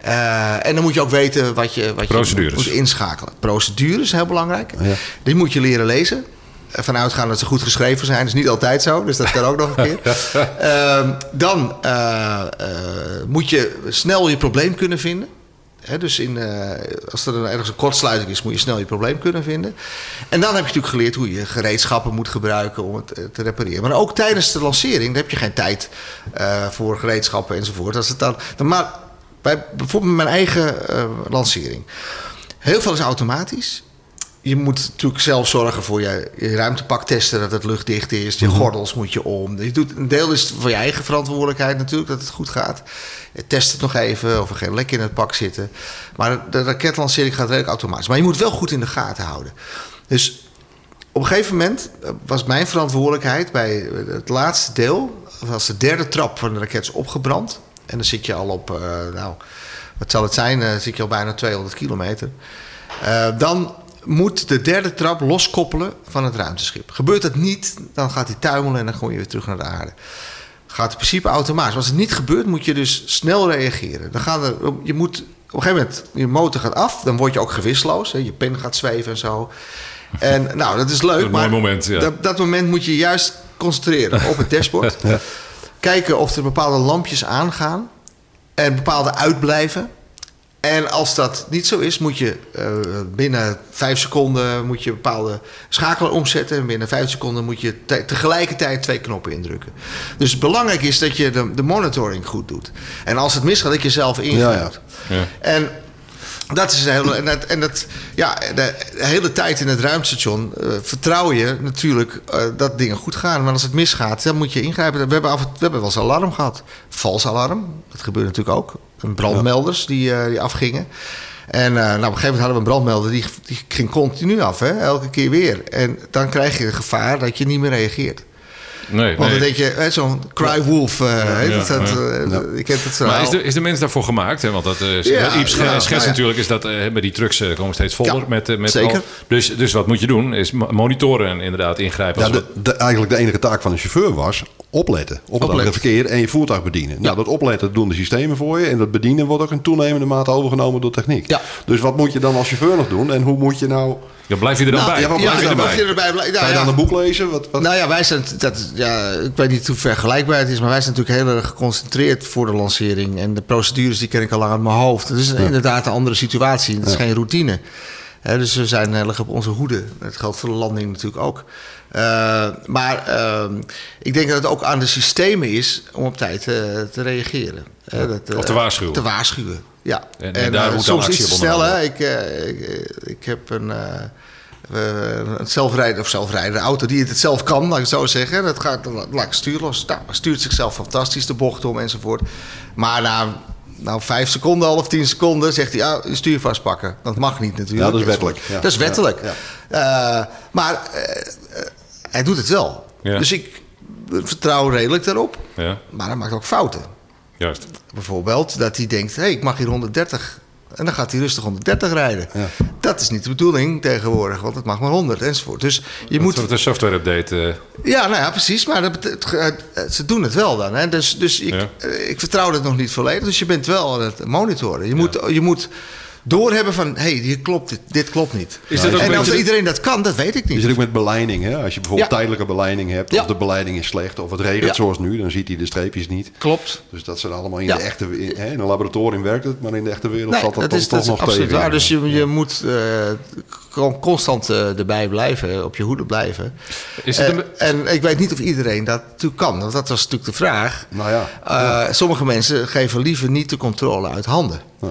Eh, en dan moet je ook weten wat je, wat je Procedures. moet inschakelen. Procedures is heel belangrijk. Ja. Die moet je leren lezen. Ervan uitgaan dat ze goed geschreven zijn. Dat is niet altijd zo, dus dat kan ook nog een keer. Ehm, dan eh, eh, moet je snel je probleem kunnen vinden. Hè, dus in, eh, als er een- ergens een kortsluiting is, moet je snel je probleem kunnen vinden. En dan heb je natuurlijk geleerd hoe je gereedschappen moet gebruiken om het te repareren. Maar ook tijdens de lancering dan heb je geen tijd eh, voor gereedschappen enzovoort. Als het dan, dan maar bij bijvoorbeeld mijn eigen eh, lancering. Heel veel is automatisch. Je moet natuurlijk zelf zorgen voor je, je ruimtepak testen dat het luchtdicht is. Je gordels moet je om. Je doet, een deel is voor je eigen verantwoordelijkheid natuurlijk dat het goed gaat. Je test het nog even of er geen lek in het pak zitten. Maar de raketlancering gaat redelijk automatisch. Maar je moet wel goed in de gaten houden. Dus op een gegeven moment eh, was mijn verantwoordelijkheid bij het laatste deel. Was de derde trap van de raket is opgebrand. En dan zit je al op, eh, nou, wat zal het zijn? Eh, zit je al bijna 200 kilometer. Eh, dan moet de derde trap loskoppelen van het ruimteschip. Gebeurt dat niet, dan gaat hij tuimelen en dan gooi je weer terug naar de aarde. Gaat in principe automatisch. Maar als het niet gebeurt, moet je dus snel reageren. Dan gaan er, je moet, op een gegeven moment, je motor gaat af, dan word je ook gewissloos. Hè, je pen gaat zweven en zo. En nou, dat is leuk. is een mooi maar moment, ja. dat, dat moment moet je juist concentreren op het dashboard. Kijken of er bepaalde lampjes aangaan en bepaalde uitblijven. En als dat niet zo is, moet je eh, binnen vijf seconden moet je bepaalde schakelaar omzetten. En binnen vijf seconden moet je te- tegelijkertijd twee knoppen indrukken. Dus belangrijk is dat je de, de monitoring goed doet. En als het misgaat, dat je zelf ingrijpt. Ja, ja. En dat is een hele, en dat, en dat, ja, de, hele tijd in het ruimtestation eh, vertrouw je natuurlijk eh, dat dingen goed gaan. Maar als het misgaat, dan moet je ingrijpen. We hebben, af, we hebben wel eens alarm gehad. Vals alarm, dat gebeurt natuurlijk ook. En brandmelders die, eh, die afgingen. En eh, nou, op een gegeven moment hadden we een brandmelder die, die ging continu af, hè, elke keer weer. En dan krijg je het gevaar dat je niet meer reageert. Nee, Want nee. dan denk je, hè, zo'n cry wolf, eh, dat, dat, eh, het Maar is de, is de mens daarvoor gemaakt? Hè? Want dat uh, Ja, Iep ja, schets nou ja. natuurlijk is dat uh, die trucks uh, komen steeds voller. Ja, met, uh, met zeker. al- dus, dus wat moet je doen? Is mo- monitoren en inderdaad ingrijpen. Ja, als de, de- eigenlijk de enige taak van een chauffeur was opletten. Op het Opletten. verkeer en je voertuig bedienen. Nou, dat opletten doen de systemen voor je. En dat bedienen wordt ook in toenemende mate overgenomen door techniek. Ja. Dus wat moet je dan als chauffeur nog doen? En hoe moet je nou... Dan blijf je er dan Nou, bij. ja, ja, blijf je dan erbij? mag je erbij blijven. Nou, Ga je ja. dan een boek lezen? Wat, wat? Nou ja, wij zijn, dat, ja, ik weet niet hoe vergelijkbaar het is, maar wij zijn natuurlijk heel erg geconcentreerd voor de lancering. En de procedures die ken ik al lang uit mijn hoofd. Het is inderdaad een andere situatie. Het is geen routine. Dus we zijn heel erg op onze hoede. Dat geldt voor de landing natuurlijk ook. Eh, maar ehm, ik denk dat het ook aan de systemen is om op tijd eh, te reageren. Dat, eh, Of te waarschuwen. Te waarschuwen, ja. En- en daar eh, moet soms iets te op snel. ondernomen Hè. Ik, eh, ik, eh, ik heb een... eh, eh, een zelfrijder of zelfrijdende auto die het zelf kan, laat ik het zo zeggen. Dat gaat laat ik. Nou, stuurt zichzelf fantastisch de bocht om enzovoort. Maar na nou, vijf seconden, half tien seconden, zegt hij: ah, je stuur vastpakken. Dat mag niet natuurlijk. Ja, dat is wettelijk, ja. Dat is wettelijk. Ja, Eh, maar eh, eh, hij doet het wel. Ja. Dus ik vertrouw redelijk daarop. Ja, Maar hij maakt ook fouten. juist. Bijvoorbeeld dat hij denkt: hé, hey, ik mag hier 130. En dan gaat hij rustig 130 rijden. Ja. Dat is niet de bedoeling tegenwoordig, want het mag maar 100 enzovoort. Dus je Moet moet. het een software update. eh, Ja, nou ja, precies. Maar dat ze doen het wel dan. Hè? Dus, dus ik, Ja. eh, ik vertrouw dat nog niet volledig. Dus je bent wel aan het monitoren. Je, moet, je moet doorhebben van: hé, hey, hier klopt dit, dit klopt niet. Is dit ook en beetje- iedereen dat kan, dat weet ik niet. zit ook met beleiding. Hè? Als je bijvoorbeeld Ja. tijdelijke beleiding hebt, of de beleiding is slecht, of het regent Ja. zoals nu, dan ziet hij de streepjes niet. Klopt. Dus dat zijn allemaal in de echte in, hè, in een laboratorium werkt het, maar in de echte wereld Nee, valt dat, dat is, toch dat is nog absoluut tegen. waar. Dus je, je moet eh, gewoon constant eh, erbij blijven, op je hoede blijven. Is het Eh, een- en ik weet niet of iedereen dat natuurlijk kan. Want dat was natuurlijk de vraag. Nou ja. Eh, Sommige mensen geven liever niet de controle uit handen. Ja.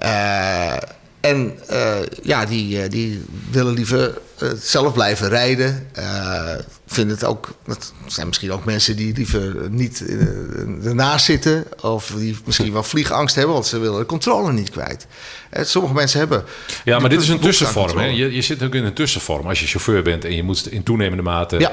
Eh, en eh, ja, die, eh, die willen liever zelf blijven rijden. Vinden het ook, dat zijn misschien ook mensen die liever niet ernaast zitten. Of die misschien wel vliegangst hebben, want ze willen de controle niet kwijt. Sommige mensen hebben. Ja, maar dit is een tussenvorm. Hè? Je, je zit ook in een tussenvorm. Als je chauffeur bent en je moet in toenemende mate Ja.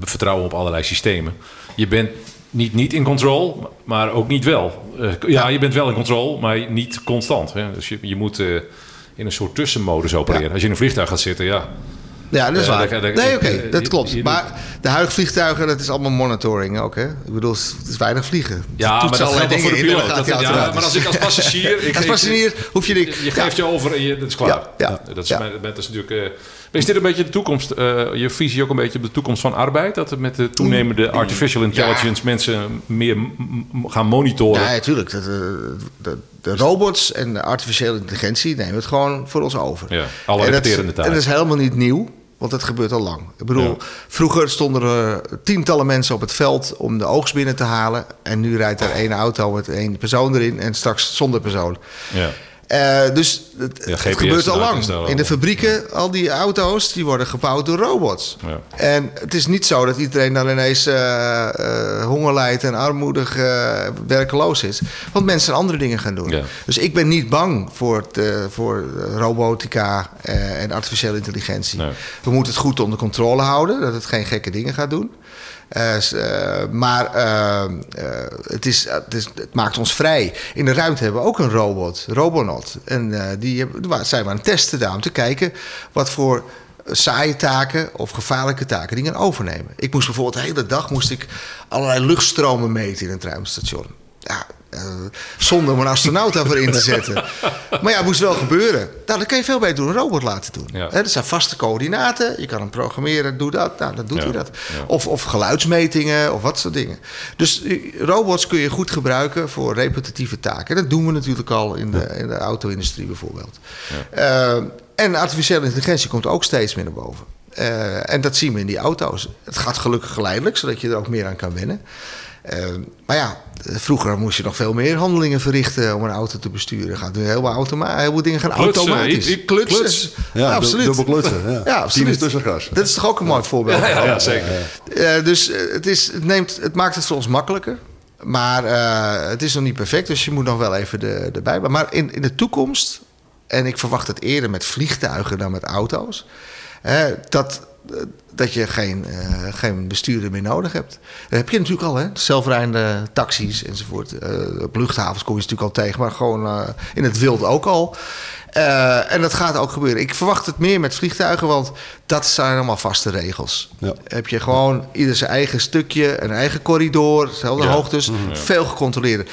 vertrouwen op allerlei systemen. Je bent niet, niet in control, maar ook niet wel. Eh, ja, je bent wel in control, maar niet constant. Hè? Dus je, je moet eh, in een soort tussenmodus opereren. Ja. Als je in een vliegtuig gaat zitten, ja. Ja, dat is Eh, waar. nee, oké, dat klopt. je- maar de huidige vliegtuigen, dat is allemaal monitoring ook, hè? Ik bedoel, het is weinig vliegen. Ja, maar dat geldt voor de piloot. Dat- ja, maar als ik als passagier... ik Als passagier hoef je... Die, je geeft je over en je, dat is klaar. Ja, ja, dat is, dat is natuurlijk... eh, is dit een beetje de toekomst, eh, je visie ook een beetje op de toekomst van arbeid? Dat we met de toenemende artificial intelligence mensen meer gaan monitoren? Ja, natuurlijk. De, de, de, de robots en de artificiële intelligentie nemen het gewoon voor ons over. Ja, alle en dat, taak. En dat is helemaal niet nieuw, want dat gebeurt al lang. Ik bedoel, Ja. vroeger stonden er tientallen mensen op het veld om de oogst binnen te halen. En nu rijdt er één auto met één persoon erin en straks zonder persoon. Ja. Eh, dus het, Ja, het GPS gebeurt al lang. In de fabrieken, al die auto's, die worden gebouwd door robots. Ja. En het is niet zo dat iedereen dan ineens eh, honger lijdt en armoedig werkeloos is. Want mensen andere dingen gaan doen. Dus ik ben niet bang voor, het, voor robotica en artificiële intelligentie. Nee. We moeten het goed onder controle houden, dat het geen gekke dingen gaat doen. Eh, eh, maar eh, het, het, is, het maakt ons vrij. In de ruimte hebben we ook een robot, Robonaut. En die zijn we aan het testen daar om te kijken wat voor saaie taken of gevaarlijke taken die gaan overnemen. Ik moest bijvoorbeeld de hele dag moest ik allerlei luchtstromen meten in het ruimtestation. Ja, Eh, zonder om een astronaut daarvoor in te zetten. Maar ja, het moest wel gebeuren. Nou, dat kan je veel beter door een robot laten doen. Ja. Er zijn vaste coördinaten. Je kan hem programmeren, doe dat. Nou, dan doet Ja. hij dat. Ja. Of, of geluidsmetingen of wat soort dingen. Dus eh, robots kun je goed gebruiken voor repetitieve taken. Dat doen we natuurlijk al in de, in de auto-industrie bijvoorbeeld. Eh, en artificiële intelligentie komt ook steeds meer naar boven. En dat zien we in die auto's. Het gaat gelukkig geleidelijk, zodat je er ook meer aan kan wennen. Eh, maar ja, vroeger moest je nog veel meer handelingen verrichten om een auto te besturen. Gaat nu heel veel dingen gaan Klutsen, automatisch. ik- ik- klutsen. kluts. Ja, absoluut. dubbel klutsen. Ja. Ja, Tien absoluut. is tussen gras. Dat is toch ook een mooi voorbeeld? Ja, ja, zeker. Eh, dus eh, het, is, het, neemt, het maakt het voor ons makkelijker. Maar eh, het is nog niet perfect, dus je moet nog wel even de, erbij. Maar in, in de toekomst, en ik verwacht het eerder met vliegtuigen dan met auto's, hè, dat, dat je geen, eh, geen bestuurder meer nodig hebt. Dat heb je natuurlijk al, hè? zelfrijdende taxis enzovoort. Eh, op luchthavens kom je natuurlijk al tegen, maar gewoon eh, in het wild ook al. En dat gaat ook gebeuren. Ik verwacht het meer met vliegtuigen, want dat zijn allemaal vaste regels. Ja. Heb je gewoon ieder zijn eigen stukje, een eigen corridor, dezelfde Ja. hoogtes, veel gecontroleerd.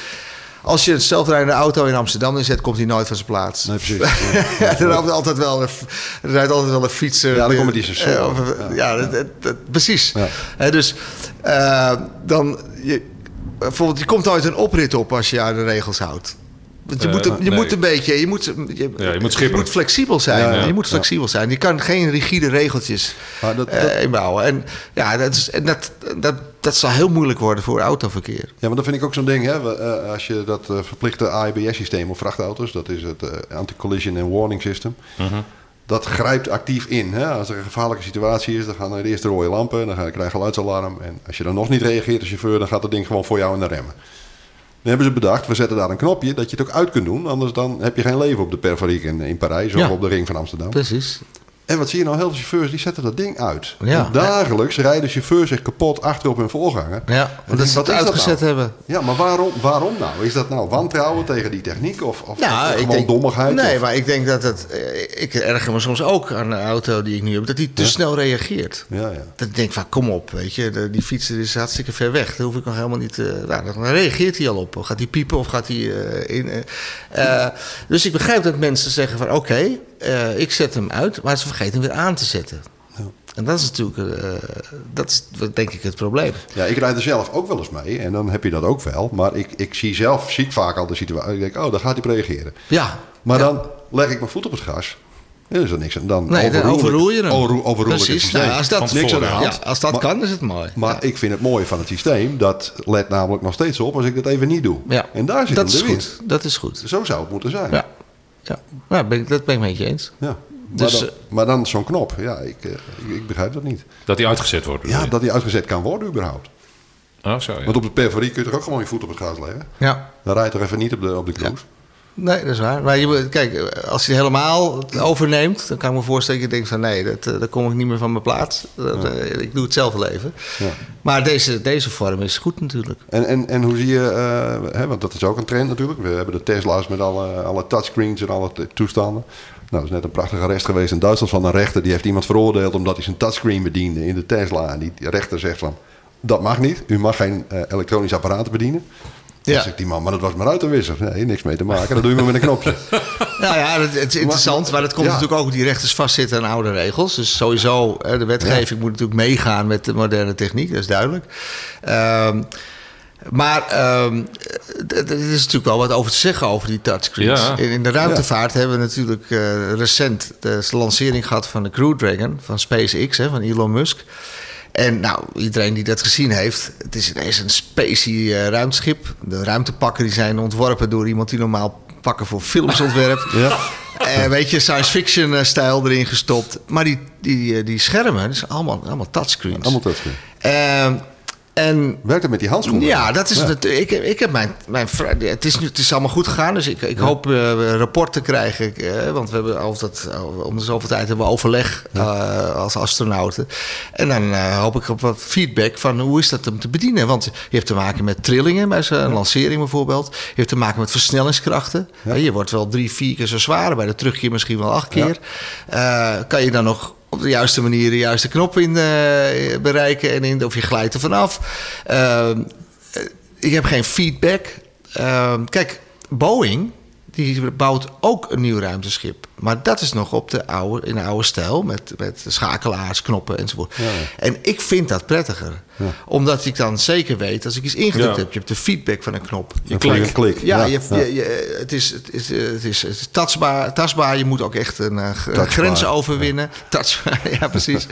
Als je een zelfrijdende auto in Amsterdam inzet, komt hij nooit van zijn plaats. Nee, precies. Ja, er rijdt altijd wel een, er rijdt altijd wel een fietser. Ja, dan komen die sensoren. Eh, of- ja, dat, dat- dat- precies. Ja. Hè, dus eh, dan... Je, bijvoorbeeld, je komt nooit een oprit op als je aan de regels houdt. Want je, Eh, moet, een- je nee. moet een beetje... Je moet, je, Ja, je moet flexibel zijn. Ja, ja. Je moet flexibel zijn. Je kan geen rigide regeltjes Maar dat- eh, dat- inbouwen. En ja, dat, is, en dat, dat, dat zal heel moeilijk worden voor autoverkeer. Ja, maar dat vind ik ook zo'n ding. Hè? Eh, als je dat eh, verplichte AIBS-systeem op vrachtauto's, dat is het eh, Anti-Collision and Warning System, dat grijpt actief in. Hè? Als er een gevaarlijke situatie is, dan gaan er eerst de rode lampen, dan krijg je geluidsalarm. En als je dan nog niet reageert als chauffeur, dan gaat dat ding gewoon voor jou in de remmen. Dan hebben ze bedacht, we zetten daar een knopje dat je het ook uit kunt doen. Anders dan heb je geen leven op de Perfariek in, in Parijs of Ja. op de ring van Amsterdam. Precies. En wat zie je nou? Heel veel chauffeurs die zetten dat ding uit. Ja. Dagelijks rijden chauffeurs zich kapot achter op hun voorganger. Ja, omdat ze het uitgezet nou? hebben. Ja, maar waarom, waarom nou? Is dat nou wantrouwen tegen die techniek of, of, Ja, of ik gewoon denk, dommigheid? Nee, of- maar ik denk dat het. eh, Ik erger me soms ook aan de auto die ik nu heb, dat die te snel reageert. Ja, ja. Dat ik denk van, kom op, weet je, de- die fietser is hartstikke ver weg. Daar hoef ik nog helemaal niet... eh, nou, dan reageert hij al op. Gaat hij piepen of gaat hij eh, in... dus ik begrijp dat mensen zeggen van, oké, eh, ik zet hem uit, maar ze vergeten hem weer aan te zetten. En dat is natuurlijk, eh, dat is denk ik het probleem. ja, ik rijd er zelf ook wel eens mee en dan heb je dat ook wel. Maar ik, ik zie zelf zie ik vaak al de situatie. Ik denk, oh, dan gaat hij reageren. Ja. Maar ja. dan leg ik mijn voet op het gas. Ja, is er niks aan. Dan Nee, overroel je hem. Precies. systeem. Nou, als dat, niks aan de ja, hand. als dat Maar- kan, is het mooi. Maar Ja. ik vind het mooie van het systeem, dat let namelijk nog steeds op als ik dat even niet doe. Ja. En daar zit dat hem is de winst. goed. Dat is goed. Zo zou het moeten zijn. Ja, ja. Ben ik, dat ben ik met je eens. Ja. Dus, maar, dan, eh, maar dan zo'n knop, ja, ik, eh, ik, ik begrijp dat niet. Dat die uitgezet wordt. Ja, je? dat die uitgezet kan worden überhaupt. Oh, zo, ja. Want op de perforie kun je toch ook gewoon je voet op het gas leggen? Ja. Dan rijdt toch even niet op de, op de cruise? Nee, dat is waar. Maar je, kijk, als je helemaal het overneemt, dan kan ik me voorstellen dat je denkt van nee, dat, eh, daar kom ik niet meer van mijn plaats. Dat, eh, ik doe het zelf wel even. Ja. Maar deze, deze vorm is goed natuurlijk. En, en, en hoe zie je, eh, hè, want dat is ook een trend natuurlijk. We hebben de Tesla's met alle, alle touchscreens en alle toestanden. Nou, er is net een prachtige arrest geweest in Duitsland van een rechter. Die heeft iemand veroordeeld omdat hij zijn touchscreen bediende in de Tesla. En die rechter zegt van, dat mag niet. U mag geen eh, elektronisch apparaten bedienen. Dan Ja. zegt die man, maar dat was maar ruitenwisser. Nee, niks mee te maken. Dat doe je maar met een knopje. Nou ja, het, het is interessant, maar dat komt Ja. natuurlijk ook die rechters vastzitten aan oude regels. Dus sowieso, hè, de wetgeving moet natuurlijk meegaan met de moderne techniek, dat is duidelijk. Ehm, maar ehm, d- d- er is natuurlijk wel wat over te zeggen over die touchscreens. Ja. In, in de ruimtevaart hebben we natuurlijk eh, recent de lancering gehad van de Crew Dragon van SpaceX, hè, van Elon Musk. En nou, iedereen die dat gezien heeft, het is ineens een spacey eh, ruimteschip. De ruimtepakken die zijn ontworpen door iemand die normaal pakken voor films ontwerpt. Ja. Eh, weet je, science fiction eh, stijl erin gestopt. Maar die, die, die schermen, dat zijn allemaal, allemaal touchscreens. Allemaal touchscreen. Ehm, en Werkt het met die handschoenen? ja, dat is Ja. het. Ik, heb- ik heb mijn, mijn het, is, nu- het is allemaal goed gegaan, dus ik, ik hoop eh, een rapport te krijgen. eh, want we hebben altijd, eh, om de zoveel tijd hebben we overleg eh, als astronauten. En dan eh, hoop ik op wat feedback van hoe is dat om te bedienen. Want je hebt te maken met trillingen bij zo'n lancering bijvoorbeeld. Je hebt te maken met versnellingskrachten. Eh, Je wordt wel drie, vier keer zo zwaar, bij de terugkeer misschien wel acht keer. Eh, kan je dan nog op de juiste manier de juiste knop in eh, bereiken en in, of je glijdt er vanaf. Ehm, eh, ik heb geen feedback. Kijk, Boeing die bouwt ook een nieuw ruimteschip. Maar dat is nog op de oude, in de oude stijl. Met, met schakelaars, knoppen enzovoort. Ja, ja. En ik vind dat prettiger. Omdat ik dan zeker weet, als ik iets ingedrukt Ja. heb... je hebt de feedback van een knop. Dan klik. Een klik. Ja, je, ja. je- je- het, is, het, is, het, is, het is tastbaar, tastbaar. Je moet ook echt een eh, g- Touchbaar, grens overwinnen. Tastbaar, ja precies.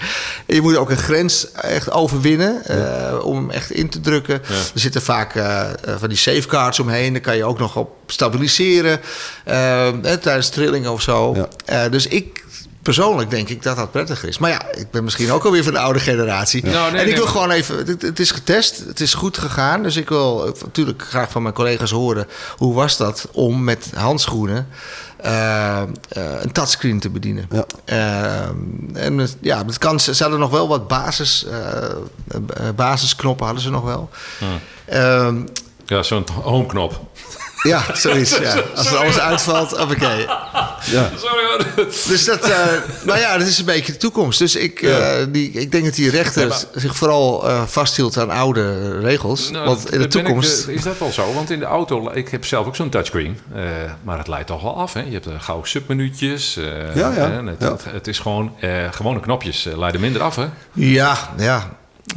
Je moet ook een grens echt overwinnen eh, om hem echt in te drukken. Er zitten vaak eh, eh, van die safeguards omheen. Daar kan je ook nog op stabiliseren eh, hè, tijdens trillingen of zo. Ja. Eh, dus ik... Persoonlijk denk ik dat dat prettiger is. Maar ja, ik ben misschien ook alweer van de oude generatie. Nou, nee, en ik nee, wil maar- gewoon even... Het, het is getest, het is goed gegaan. Dus ik wil natuurlijk graag van mijn collega's horen... hoe was dat om met handschoenen... eh, eh, een touchscreen te bedienen. Ja. En ja, het kan, ze hadden nog wel wat basis, basisknoppen hadden ze nog wel. Ehm, Ja, zo'n homeknop. Ja, zoiets. Ja. Als er alles uitvalt, oké. Ja. Sorry hoor. Dus dat, eh, nou ja, dat is een beetje de toekomst. Dus ik, eh, die, ik denk dat die rechter Ja, maar- zich vooral eh, vasthield aan oude regels. Nou, want in de ik, toekomst. is dat wel zo? Want in de auto, ik heb zelf ook zo'n touchscreen. eh, maar het leidt toch wel af. Hè? Je hebt uh, gauw submenuutjes. eh, Ja, ja. het, Ja. Het, het is gewoon, eh, gewone knopjes leiden minder af. Hè? Ja, ja.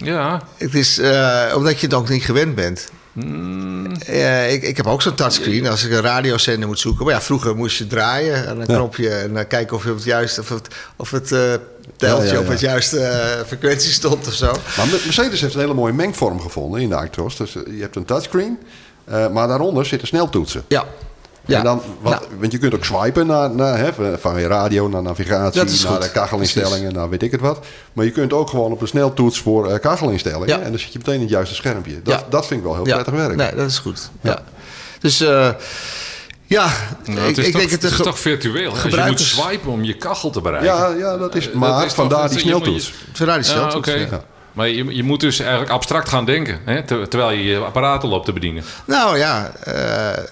Ja, Het is eh, omdat je het ook niet gewend bent. Mm. Ik, ik heb ook zo'n touchscreen als ik een radiozender moet zoeken. Maar ja, vroeger moest je draaien aan een Ja. knopje en eh, kijken of je op het juiste of het, of het eh, teltje Ja, ja, op het juiste eh, frequentie stond of zo. Maar Mercedes heeft een hele mooie mengvorm gevonden in de Actros. Dus eh, je hebt een touchscreen, maar daaronder zitten sneltoetsen. Ja. Ja. En dan, wat, Nou, Want je kunt ook swipen naar, naar, hè, van je radio naar navigatie, naar goed. de kachelinstellingen, naar weet ik het wat. Maar je kunt ook gewoon op een sneltoets voor eh, kachelinstellingen. Ja. En dan zit je meteen in het juiste schermpje. Dat, Ja. dat vind ik wel heel ja. prettig werk. Nee, dat is goed. Ja. Dus eh, ja, Nou, ik, het is, ik toch, denk het het is toch virtueel. Als je moet swipen om je kachel te bereiken. Ja, ja, dat is Eh, maar dat is toch- vandaar die je sneltoets. Vandaar die Ja, sneltoets, oké. ja. Maar je, je moet dus eigenlijk abstract gaan denken. Hè? ter- terwijl je je apparaten loopt te bedienen. Nou ja, eh,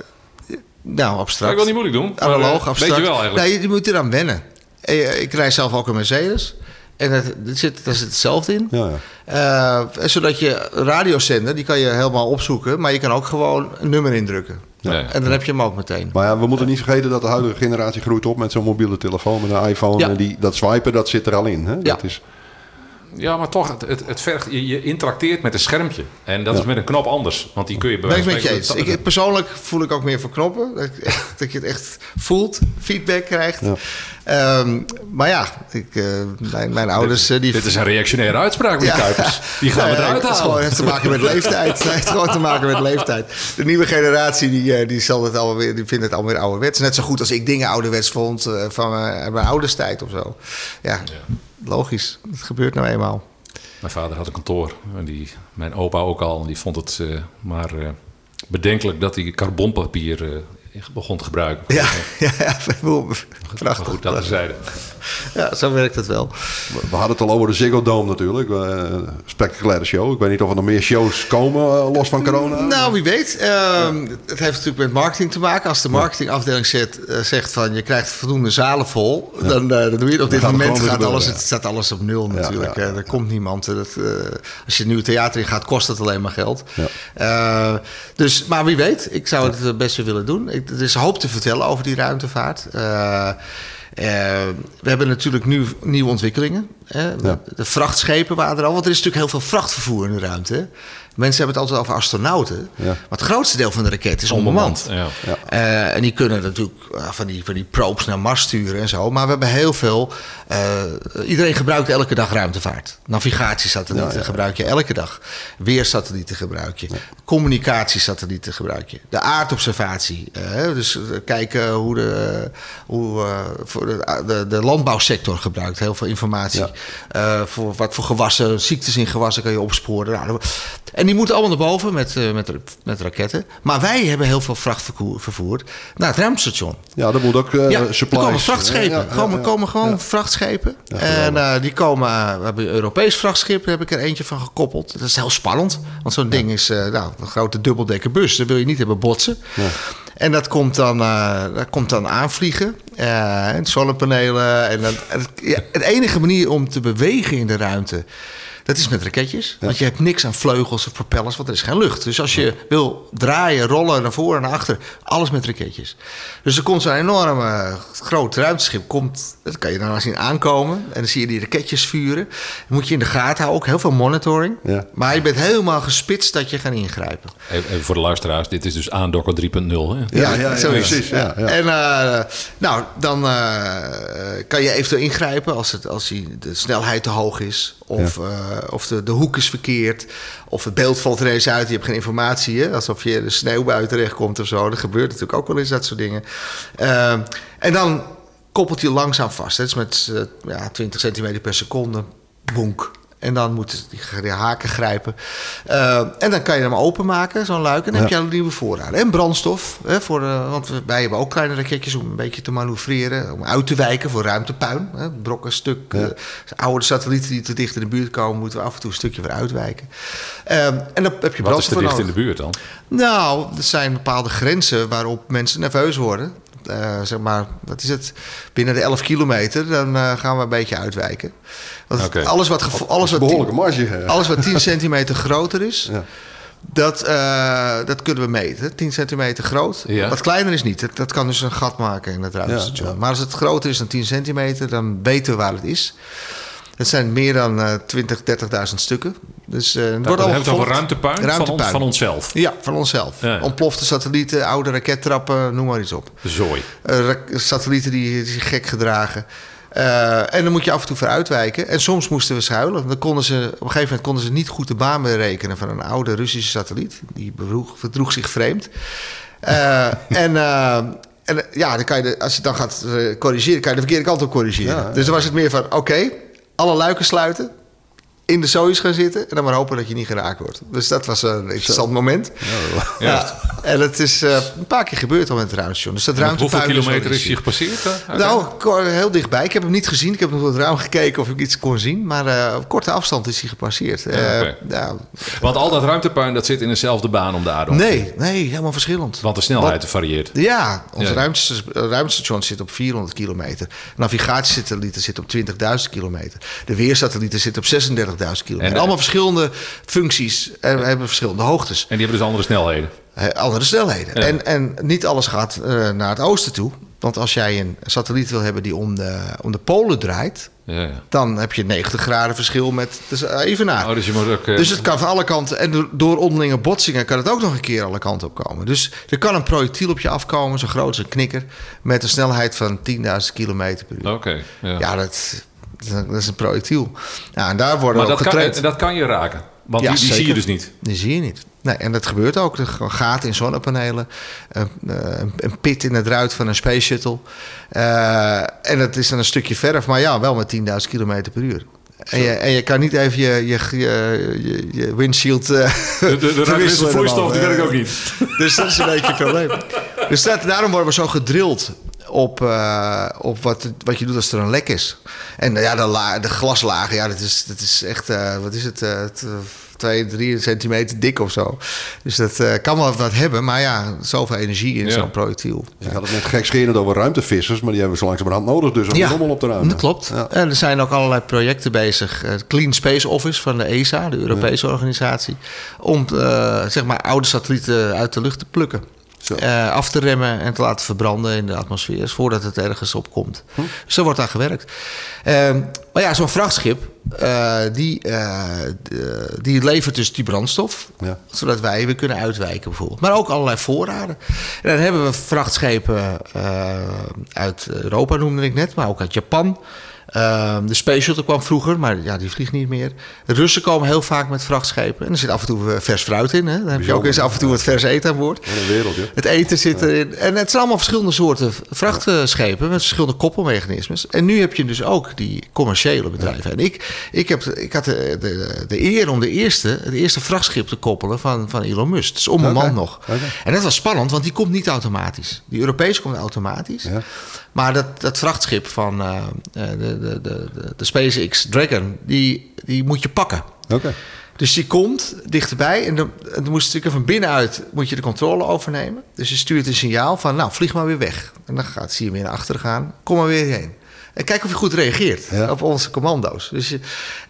nou abstract. Dat ik wil niet moeilijk doen. maar, Analoog, eh, abstract. Weet je wel eigenlijk. Nee, je moet eraan wennen. Eh, Ik rij zelf ook een Mercedes. En het, zit, daar zit hetzelfde in. Ja, ja. Eh, zodat je radiozender, die kan je helemaal opzoeken. Maar je kan ook gewoon een nummer indrukken. En dan heb je hem ook meteen. Maar ja, we moeten niet vergeten dat de huidige generatie groeit op met zo'n mobiele telefoon, met een iPhone. Ja. En die, dat swipen, dat zit er al in. Hè? Ja. Dat is, Ja, maar toch, het, het, het vergt, je, je interacteert met een schermpje. En dat Ja. is met een knop anders. Want die kun je bij Ben ik wijze met van je eens. spreken- Ik, persoonlijk voel ik ook meer voor knoppen. Dat, dat je het echt voelt, feedback krijgt. Ja. Ehm, maar ja, ik, eh, mijn, mijn ouders... eh, die Dit is een reactionaire uitspraak, meneer Ja. Kuipers. Die gaan we eruit Het heeft te maken met leeftijd. Het heeft gewoon te maken met leeftijd. De nieuwe generatie die, eh, die, zal het alweer, weer- die vindt het alweer ouderwets. Net zo goed als ik dingen ouderwets vond eh, van mijn, mijn ouders tijd of zo. Ja, logisch. Het gebeurt nou eenmaal. Mijn vader had een kantoor. En die, mijn opa ook al. En die vond het eh, maar eh, bedenkelijk dat hij carbonpapier eh, begon te gebruiken. Ja, ja, ja Maar prachtig. goed, dat terzijde. Ja, zo werkt het wel. we hadden het al over de Ziggo Dome natuurlijk. eh, spectaculaire show. Ik weet niet of er nog meer shows komen eh, los van corona. Nou, wie weet. Ehm, Het heeft natuurlijk met marketing te maken. Als de marketingafdeling zegt, eh, zegt van je krijgt voldoende zalen vol, dan, dan doe je het. Op dit gaat het moment gaat alles, het staat alles op nul natuurlijk. er komt niemand. Dat, als je een nieuw theater in gaat, kost het alleen maar geld. Ja. Dus, maar wie weet, ik zou het best wel willen doen. Ik, er is hoop te vertellen over die ruimtevaart. Eh, we hebben natuurlijk nu nieuwe ontwikkelingen. Hè? Ja. De vrachtschepen waren er al. Want er is natuurlijk heel veel vrachtvervoer in de ruimte. Mensen hebben het altijd over astronauten. Ja. Maar het grootste deel van de raket is onbemand. Ja. Ja. Eh, en die kunnen natuurlijk eh, van, die, van die probes naar Mars sturen en zo. Maar we hebben heel veel. eh, iedereen gebruikt elke dag ruimtevaart. Navigatiesatellieten Ja, ja. gebruik je elke dag. Weersatellieten gebruik je. Communicatiesatellieten gebruik je. De aardobservatie. dus kijken hoe de, hoe, eh, voor de, de, de landbouwsector gebruikt heel veel informatie. Ja. Eh, voor wat voor gewassen, ziektes in gewassen kan je opsporen. Nou, en die moeten allemaal naar boven met, eh, met, met raketten. Maar wij hebben heel veel vracht vervoerd naar het ruimtestation. Ja, dat moet ook eh ja, supplies. er komen vrachtschepen. Ja, er ja. komen gewoon vrachtschepen. En eh, die komen, we hebben een Europees vrachtschip, daar heb ik er eentje van gekoppeld. Dat is heel spannend, want zo'n ding is nou, een grote dubbeldekker bus. Dat wil je niet hebben botsen. En dat komt dan, dat komt dan aanvliegen. en zonnepanelen. En dan, het enige manier om te bewegen in de ruimte... Dat is met raketjes. Want je hebt niks aan vleugels of propellers, want er is geen lucht. Dus als je wil draaien, rollen naar voren en naar achter, alles met raketjes. Dus er komt zo'n enorme eh, groot ruimteschip. Komt, dat kan je dan zien aankomen. En dan zie je die raketjes vuren. Dan moet je in de gaten houden, ook heel veel monitoring. Ja. Maar je bent helemaal gespitst dat je gaat ingrijpen. Even, voor de luisteraars, dit is dus aandokker 3.0. Hè? Ja, ja, ja, zo is het. precies, ja, ja. En eh, nou, dan eh, kan je eventueel ingrijpen als, het, als die, de snelheid te hoog is. Of, eh, of de, de hoek is verkeerd. Of het beeld valt er eens uit. Je hebt geen informatie. Hè? Alsof je de sneeuwbui terechtkomt of zo. Dat gebeurt natuurlijk ook wel eens, dat soort dingen. Eh, en dan koppelt hij langzaam vast. Dat is met eh, ja, 20 centimeter per seconde. Bonk. En dan moeten die de haken grijpen. Eh, en dan kan je hem openmaken, zo'n luik. En dan heb je al nieuwe voorraden. En brandstof. Hè, voor, eh, want wij hebben ook kleine raketjes om een beetje te manoeuvreren. Om uit te wijken voor ruimtepuin. Hè, brokken, stuk. eh, oude satellieten die te dicht in de buurt komen... moeten we af en toe een stukje voor uitwijken. Eh, en dan heb je Wat is brandstof er dicht in de buurt dan? Nou, er zijn bepaalde grenzen waarop mensen nerveus worden. Eh, zeg maar, wat is het? Binnen de 11 kilometer, dan eh, gaan we een beetje uitwijken. Want Oké. alles wat, alles, wat behoorlijke 10, marge. hè. alles wat 10 centimeter groter is, Ja. dat, eh, dat kunnen we meten. 10 centimeter groot. Ja. Wat kleiner is niet. Dat, dat kan dus een gat maken in het ruimtestation. Ja, ja. Maar als het groter is dan 10 centimeter, dan weten we waar het is. Het zijn meer dan eh 20, 30.000 stukken. Dus, eh, het We wordt allemaal hebben het over ruimtepuin, Van, ons, van onszelf. Ja, van onszelf. Ja, ja. Ontplofte satellieten, oude rakettrappen, noem maar iets op. Zooi. Eh, satellieten die, zich gek gedragen. Eh, en dan moet je af en toe voor uitwijken. En soms moesten we schuilen. Dan konden ze, op een gegeven moment konden ze niet goed de baan berekenen van een oude Russische satelliet. Die bedroeg, verdroeg zich vreemd. Eh, en, eh, en eh, ja, dan kan je de- als je dan gaat eh, corrigeren, kan je de verkeerde kant op corrigeren. Ja. Dus dan was het meer van: oké, alle luiken sluiten. In de Soyuz gaan zitten en dan maar hopen dat je niet geraakt wordt. Dus dat was een interessant moment. Ja, en het is eh, een paar keer gebeurd al met het ruimtestation. Dus dat op hoeveel kilometer is hij gepasseerd? eh, nou, heel dichtbij. Ik heb hem niet gezien. Ik heb nog door het raam gekeken of ik iets kon zien. Maar eh, op korte afstand is hij gepasseerd. Ja, Eh, nou, Want al dat ruimtepuin dat zit in dezelfde baan om de aarde. nee, nee, helemaal verschillend. Want de snelheid Wat- varieert. Ja, onze Ja. ruimtes- ruimtestation zit op 400 kilometer. Navigatiesatellieten zitten op 20.000 kilometer. De weersatellieten zitten op 36.000 kilometer. En- Allemaal verschillende functies en we hebben verschillende hoogtes. En die hebben dus andere snelheden. Eh, andere snelheden. Ja. En, en niet alles gaat eh, naar het oosten toe. Want als jij een satelliet wil hebben die om de, om de polen draait... Ja, ja. dan heb je 90 graden verschil met de evenaar. Oh, dus je moet ook... eh, Dus het kan van alle kanten. En door- onderlinge botsingen kan het ook nog een keer alle kanten op komen. Dus er kan een projectiel op je afkomen, zo groot als een knikker. met een snelheid van 10.000 km per uur. Oké, ja. Ja, dat, dat is een projectiel. Ja, en daar worden maar we dat ook kan, getraind. dat kan je raken. Want Ja, die, die zie je dus niet. Die zie je niet. Nee, en dat gebeurt ook. Er gaten in zonnepanelen. Een, eh, een, een pit in het ruit van een space shuttle. Eh, en dat is dan een stukje verf, maar ja, wel met 10.000 km per uur. En je, en je kan niet even je, je, je, je, je windshield eh De, de, de vloeistof die werkt ook niet. Dus dat is een beetje het probleem. Dus dat, daarom worden we zo gedrild op, eh, op wat, wat je doet als er een lek is. En eh, ja, de, la, de glaslagen, ja, dat is, dat is echt, eh, wat is het, eh, t- twee, drie centimeter dik of zo. Dus dat eh, kan wel wat hebben, maar ja, zoveel energie in Ja. zo'n projectiel. Ik had het net gekscherend over ruimtevissers, maar die hebben we zo langzamerhand nodig dus om de rommel op te ruimen. dat klopt. Ja. En er zijn ook allerlei projecten bezig. Eh, Clean Space Office van de ESA, de Europese organisatie. Om eh, zeg maar oude satellieten uit de lucht te plukken. Zo. Eh, af te remmen en te laten verbranden in de atmosfeer. Voordat het ergens op komt. Hm. Dus daar wordt aan gewerkt. Ehm, maar ja, zo'n vrachtschip. eh, die, eh, die levert dus die brandstof. Ja. Zodat wij weer kunnen uitwijken bijvoorbeeld. Maar ook allerlei voorraden. En dan hebben we vrachtschepen eh, uit Europa noemde ik net. Maar ook uit Japan. Ehm, de Space Shuttle kwam vroeger, maar ja, die vliegt niet meer. De Russen komen heel vaak met vrachtschepen. En er zit af en toe vers fruit in. Hè? Dan heb je ook eens af en toe wat vers eten aan boord. Wat een wereldje. Het eten zit erin. En het zijn allemaal verschillende soorten vrachtschepen met verschillende koppelmechanismes. En nu heb je dus ook die commerciële bedrijven. En ik, ik, heb, ik had de, de, de eer om de eerste, het eerste vrachtschip te koppelen van, van Elon Musk. Het is om een man nog. En dat was spannend, want die komt niet automatisch. Die Europese komt automatisch. Ja. Maar dat, dat vrachtschip van eh, eh, de, de, de, de, SpaceX Dragon, die, die moet je pakken. Oké. Dus die komt dichterbij en dan, dan moest je van binnenuit moet je de controle overnemen. Dus je stuurt een signaal van, nou, vlieg maar weer weg. En dan gaat, zie je weer naar achteren gaan, kom maar weer heen. En kijk of je goed reageert Ja. op onze commando's. Dus eh,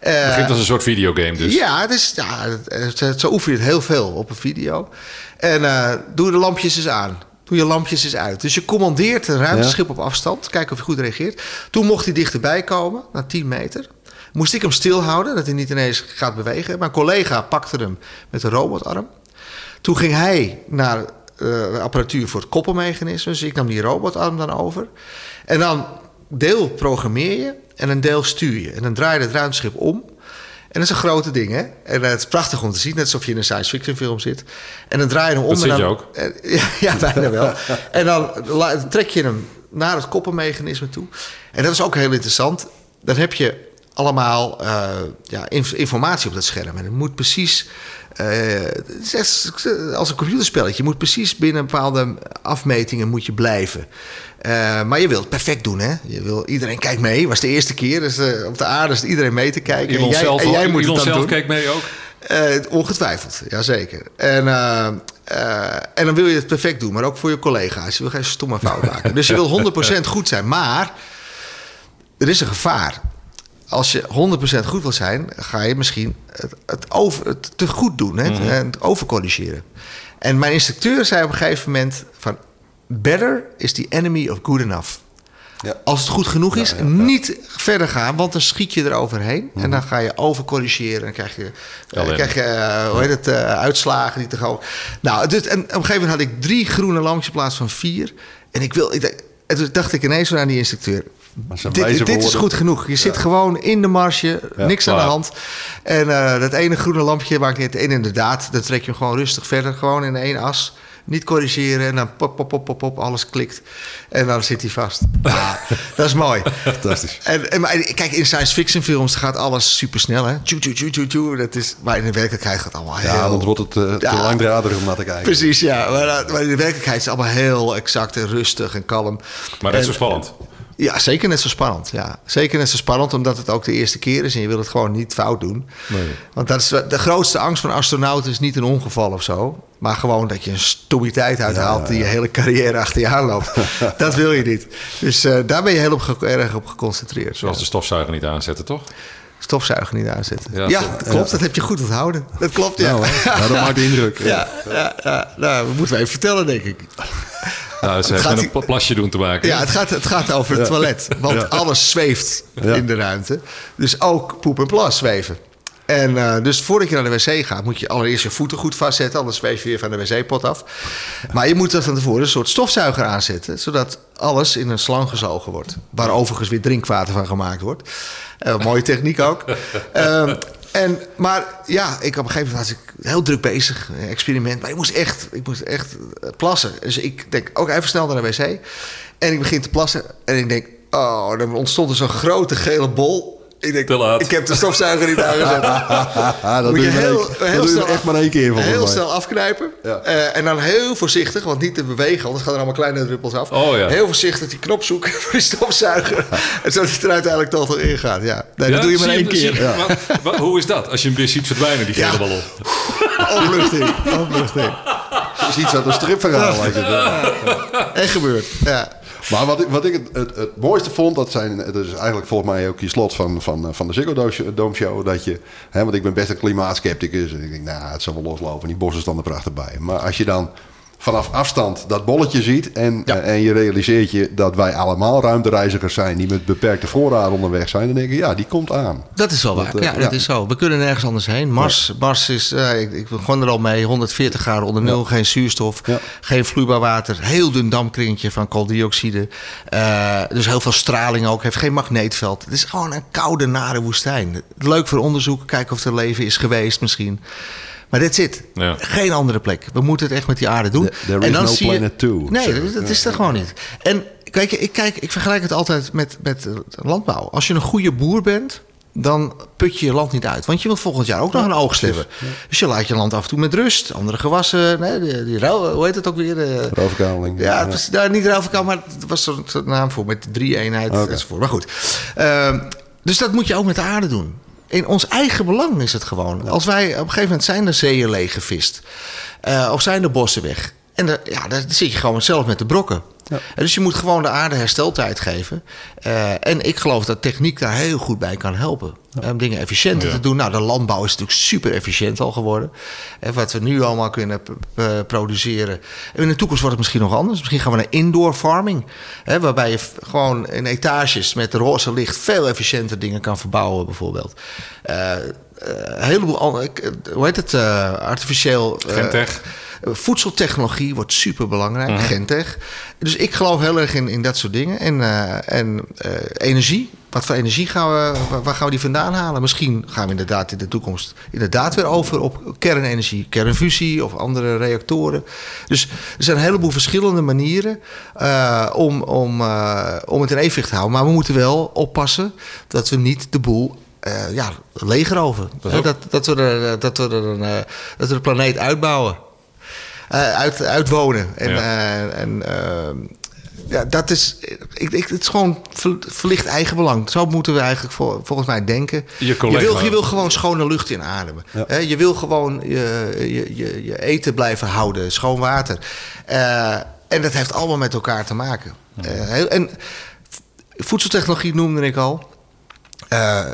Het begint als een soort videogame dus. ja, het is, ja het- het- zo oefen je het heel veel op een video. En eh, doe de lampjes eens aan. Doe je lampjes eens uit. Dus je commandeert een ruimteschip op afstand. Kijken of hij goed reageert. Toen mocht hij dichterbij komen, na 10 meter. Moest ik hem stilhouden, dat hij niet ineens gaat bewegen. Mijn collega pakte hem met een robotarm. Toen ging hij naar de apparatuur voor het koppelmechanisme. Dus ik nam die robotarm dan over. En dan deel programmeer je en een deel stuur je. En dan draai je het ruimteschip om. En dat is een grote ding, hè? En eh, het is prachtig om te zien, net alsof je in een science fiction film zit. En dan draai je hem om. Dat en zit dan, je ook. en- ja, ja, bijna wel. en dan trek je hem naar het koppelmechanisme toe. En dat is ook heel interessant. Dan heb je allemaal eh, ja, inf- informatie op dat scherm. En het moet precies... eh, echt als een computerspelletje. Je moet precies binnen bepaalde afmetingen moet je blijven. Eh, maar je wilt het perfect doen, hè? Je wil, iedereen kijkt mee. Het was de eerste keer. Dus eh, op de aarde is iedereen mee te kijken. Elon en jij, zelf, en jij moet Elon het dan zelf doen. keek mee ook. Eh, ongetwijfeld, jazeker. En, en dan wil je het perfect doen, maar ook voor je collega's. Je wil geen stomme fout maken. Dus je wil 100% goed zijn. Maar er is een gevaar. Als je 100% goed wil zijn, ga je misschien het, het, over, het te goed doen. Hè? En het overcorrigeren. En mijn instructeur zei op een gegeven moment van... Better is the enemy of good enough. Ja. Als het goed genoeg is, Ja, ja, ja. niet verder gaan, want dan schiet je eroverheen. En dan ga je overcorrigeren. Dan krijg je, eh, krijg je eh, hoe heet het, eh, uitslagen die te hoog. Nou, dus, en op een gegeven moment had ik drie groene lampjes in plaats van vier. En ik wil, ik, dacht- en toen dacht ik ineens aan die instructeur. Dit, is goed genoeg. Je zit gewoon in de marge, Ja, niks aan de hand. En eh, dat ene groene lampje maakt niet. En inderdaad, dan trek je hem gewoon rustig verder. Gewoon in één as. Niet corrigeren. En dan pop, pop, pop, pop, pop. Alles klikt. En dan zit hij vast. Ja, dat is mooi. Fantastisch. En, en, maar kijk, in science fiction films gaat alles super snel. Hè? Tjoe, tjoe, tjoe, tjoe, tjoe. Dat is, maar in de werkelijkheid gaat het allemaal heel... Ja, anders wordt het eh, te Ja. langdradig om naar te kijken. Precies, ja. Maar, eh, maar in de werkelijkheid is het allemaal heel exact en rustig en kalm. Maar En- zo spannend. Ja, zeker net zo spannend. Ja. Zeker net zo spannend, omdat het ook de eerste keer is en je wil het gewoon niet fout doen. Want dat is de grootste angst van astronauten is niet een ongeval of zo. Maar gewoon dat je een stomiteit uithaalt die je hele carrière achter je aanloopt. dat wil je niet. Dus eh, daar ben je heel op erg op geconcentreerd. Zoals de stofzuiger niet aanzetten, toch? Stofzuiger niet aanzetten. Ja, Ja, dat- klopt. Dat heb je goed onthouden. Dat klopt, ja. Nou? Ja, dat maakt indruk. Ja, ja, ja. Nou, dat moeten we even vertellen, denk ik. Nou, ze heeft met een plasje doen te maken. Ja, het gaat, het gaat over het toilet. Want alles zweeft Ja. in de ruimte. Dus ook poep en plas zweven. En eh, dus voordat je naar de wc gaat, moet je allereerst je voeten goed vastzetten. Anders zweef je weer van de wc-pot af. Maar je moet er van tevoren een soort stofzuiger aanzetten. Zodat alles in een slang gezogen wordt. Waar overigens weer drinkwater van gemaakt wordt. Eh, mooie techniek ook. Ehm, en, maar ja, ik op een gegeven moment was ik heel druk bezig. Experiment. Maar ik moest echt, ik moest echt eh, plassen. Dus ik denk ook even snel naar de wc. En ik begin te plassen. En ik denk, oh, dan ontstond er zo'n grote gele bol. Ik denk, Te laat. ik heb de stofzuiger niet aangezet. Dat Moet doe je heel, heel, dat snel echt maar één keer volgens Heel mij. snel afknijpen. Ja. Eh, en dan heel voorzichtig, want niet te bewegen, anders gaan er allemaal kleine druppels af. Oh, ja. Heel voorzichtig die knop zoeken voor die stofzuiger. en zodat hij er uiteindelijk toch wel in gaat. Ja. Nee, dat doe je maar één keer. maar- maar hoe is dat? Als je hem weer ziet verdwijnen, die gele ballon. Opluchting. Opluchting. Het is iets uit een stripverhaal. het. En gebeurt. Ja. Maar wat ik, wat ik het, het, het mooiste vond, dat zijn, dat is eigenlijk volgens mij ook je slot van, van, van de Ziggo Dome Show. Dat je, hè, want ik ben best een klimaatskepticus. En ik denk, nou, het zal wel loslopen. Die bossen staan er prachtig bij. Maar als je dan vanaf afstand dat bolletje ziet en, Ja. eh, en je realiseert je dat wij allemaal ruimtereizigers zijn die met beperkte voorraden onderweg zijn, dan denk je, ja, die komt aan. Dat is wel waar. Dat, eh, ja, dat ja. is zo. We kunnen nergens anders heen. Mars, Mars is, eh, ik, ik begon er al mee, 140 graden onder nul, geen zuurstof, geen vloeibaar water, heel dun dampkringetje van kooldioxide. Dus heel veel straling ook, heeft geen magneetveld. Het is gewoon een koude, nare woestijn. Leuk voor onderzoek, kijken of er leven is geweest misschien. Maar dit zit. Ja. Geen andere plek. We moeten het echt met die aarde doen. There- there is no zie je- planet two, Nee, dat, dat is er gewoon niet. En kijk, ik, kijk, ik vergelijk het altijd met, met eh, landbouw. Als je een goede boer bent, dan put je je land niet uit. Want je wilt volgend jaar ook nog een oogst hebben. Dus je laat je land af en toe met rust. Andere gewassen, nee, die, die ruil, hoe heet het ook weer? Eh, Roofkaling. ja, het was daar niet ruilverkaal, maar het was er een naam voor. Met drie eenheid Oké. enzovoort. Maar goed. Ehm, dus dat moet je ook met de aarde doen. In ons eigen belang is het gewoon. Als wij op een gegeven moment zijn de zeeën leeggevist. eh of zijn de bossen weg. En de, ja, daar zit je gewoon zelf met de brokken. Dus je moet gewoon de aarde hersteltijd geven. Eh, en ik geloof dat techniek daar heel goed bij kan helpen. Om dingen efficiënter Ja. te doen. Nou, de landbouw is natuurlijk super efficiënt al geworden. En wat we nu allemaal kunnen produceren. En in de toekomst wordt het misschien nog anders. Misschien gaan we naar indoor farming. Hè, waarbij je gewoon in etages met roze licht veel efficiënter dingen kan verbouwen, bijvoorbeeld. Eh, eh, een heleboel, eh, hoe heet het, eh, artificieel... eh, Gentech. Eh, Voedseltechnologie wordt super belangrijk, gentech. Dus ik geloof heel erg in, in dat soort dingen. En, eh, en eh, energie. Wat voor energie gaan we, waar, gaan we die vandaan halen? Misschien gaan we inderdaad in de toekomst inderdaad weer over op kernenergie, kernfusie of andere reactoren. Dus er zijn een heleboel verschillende manieren om, om, om het in evenwicht te houden. Maar we moeten wel oppassen dat we niet de boel eh ja, leegroven. Dat Dat, dat, we er, dat, we er een, dat we de planeet uitbouwen. Eh, uit, uitwonen. En, Ja. eh, en eh, ja, dat is, ik, ik, het is gewoon ver- verlicht eigenbelang. Zo moeten we eigenlijk vol- volgens mij denken. Je collega- wil, je wil gewoon schone lucht inademen. Ja. Hè, je wil gewoon je, je, je, je eten blijven houden, schoon water. Eh, en dat heeft allemaal met elkaar te maken. Eh, en voedseltechnologie noemde ik al. Eh,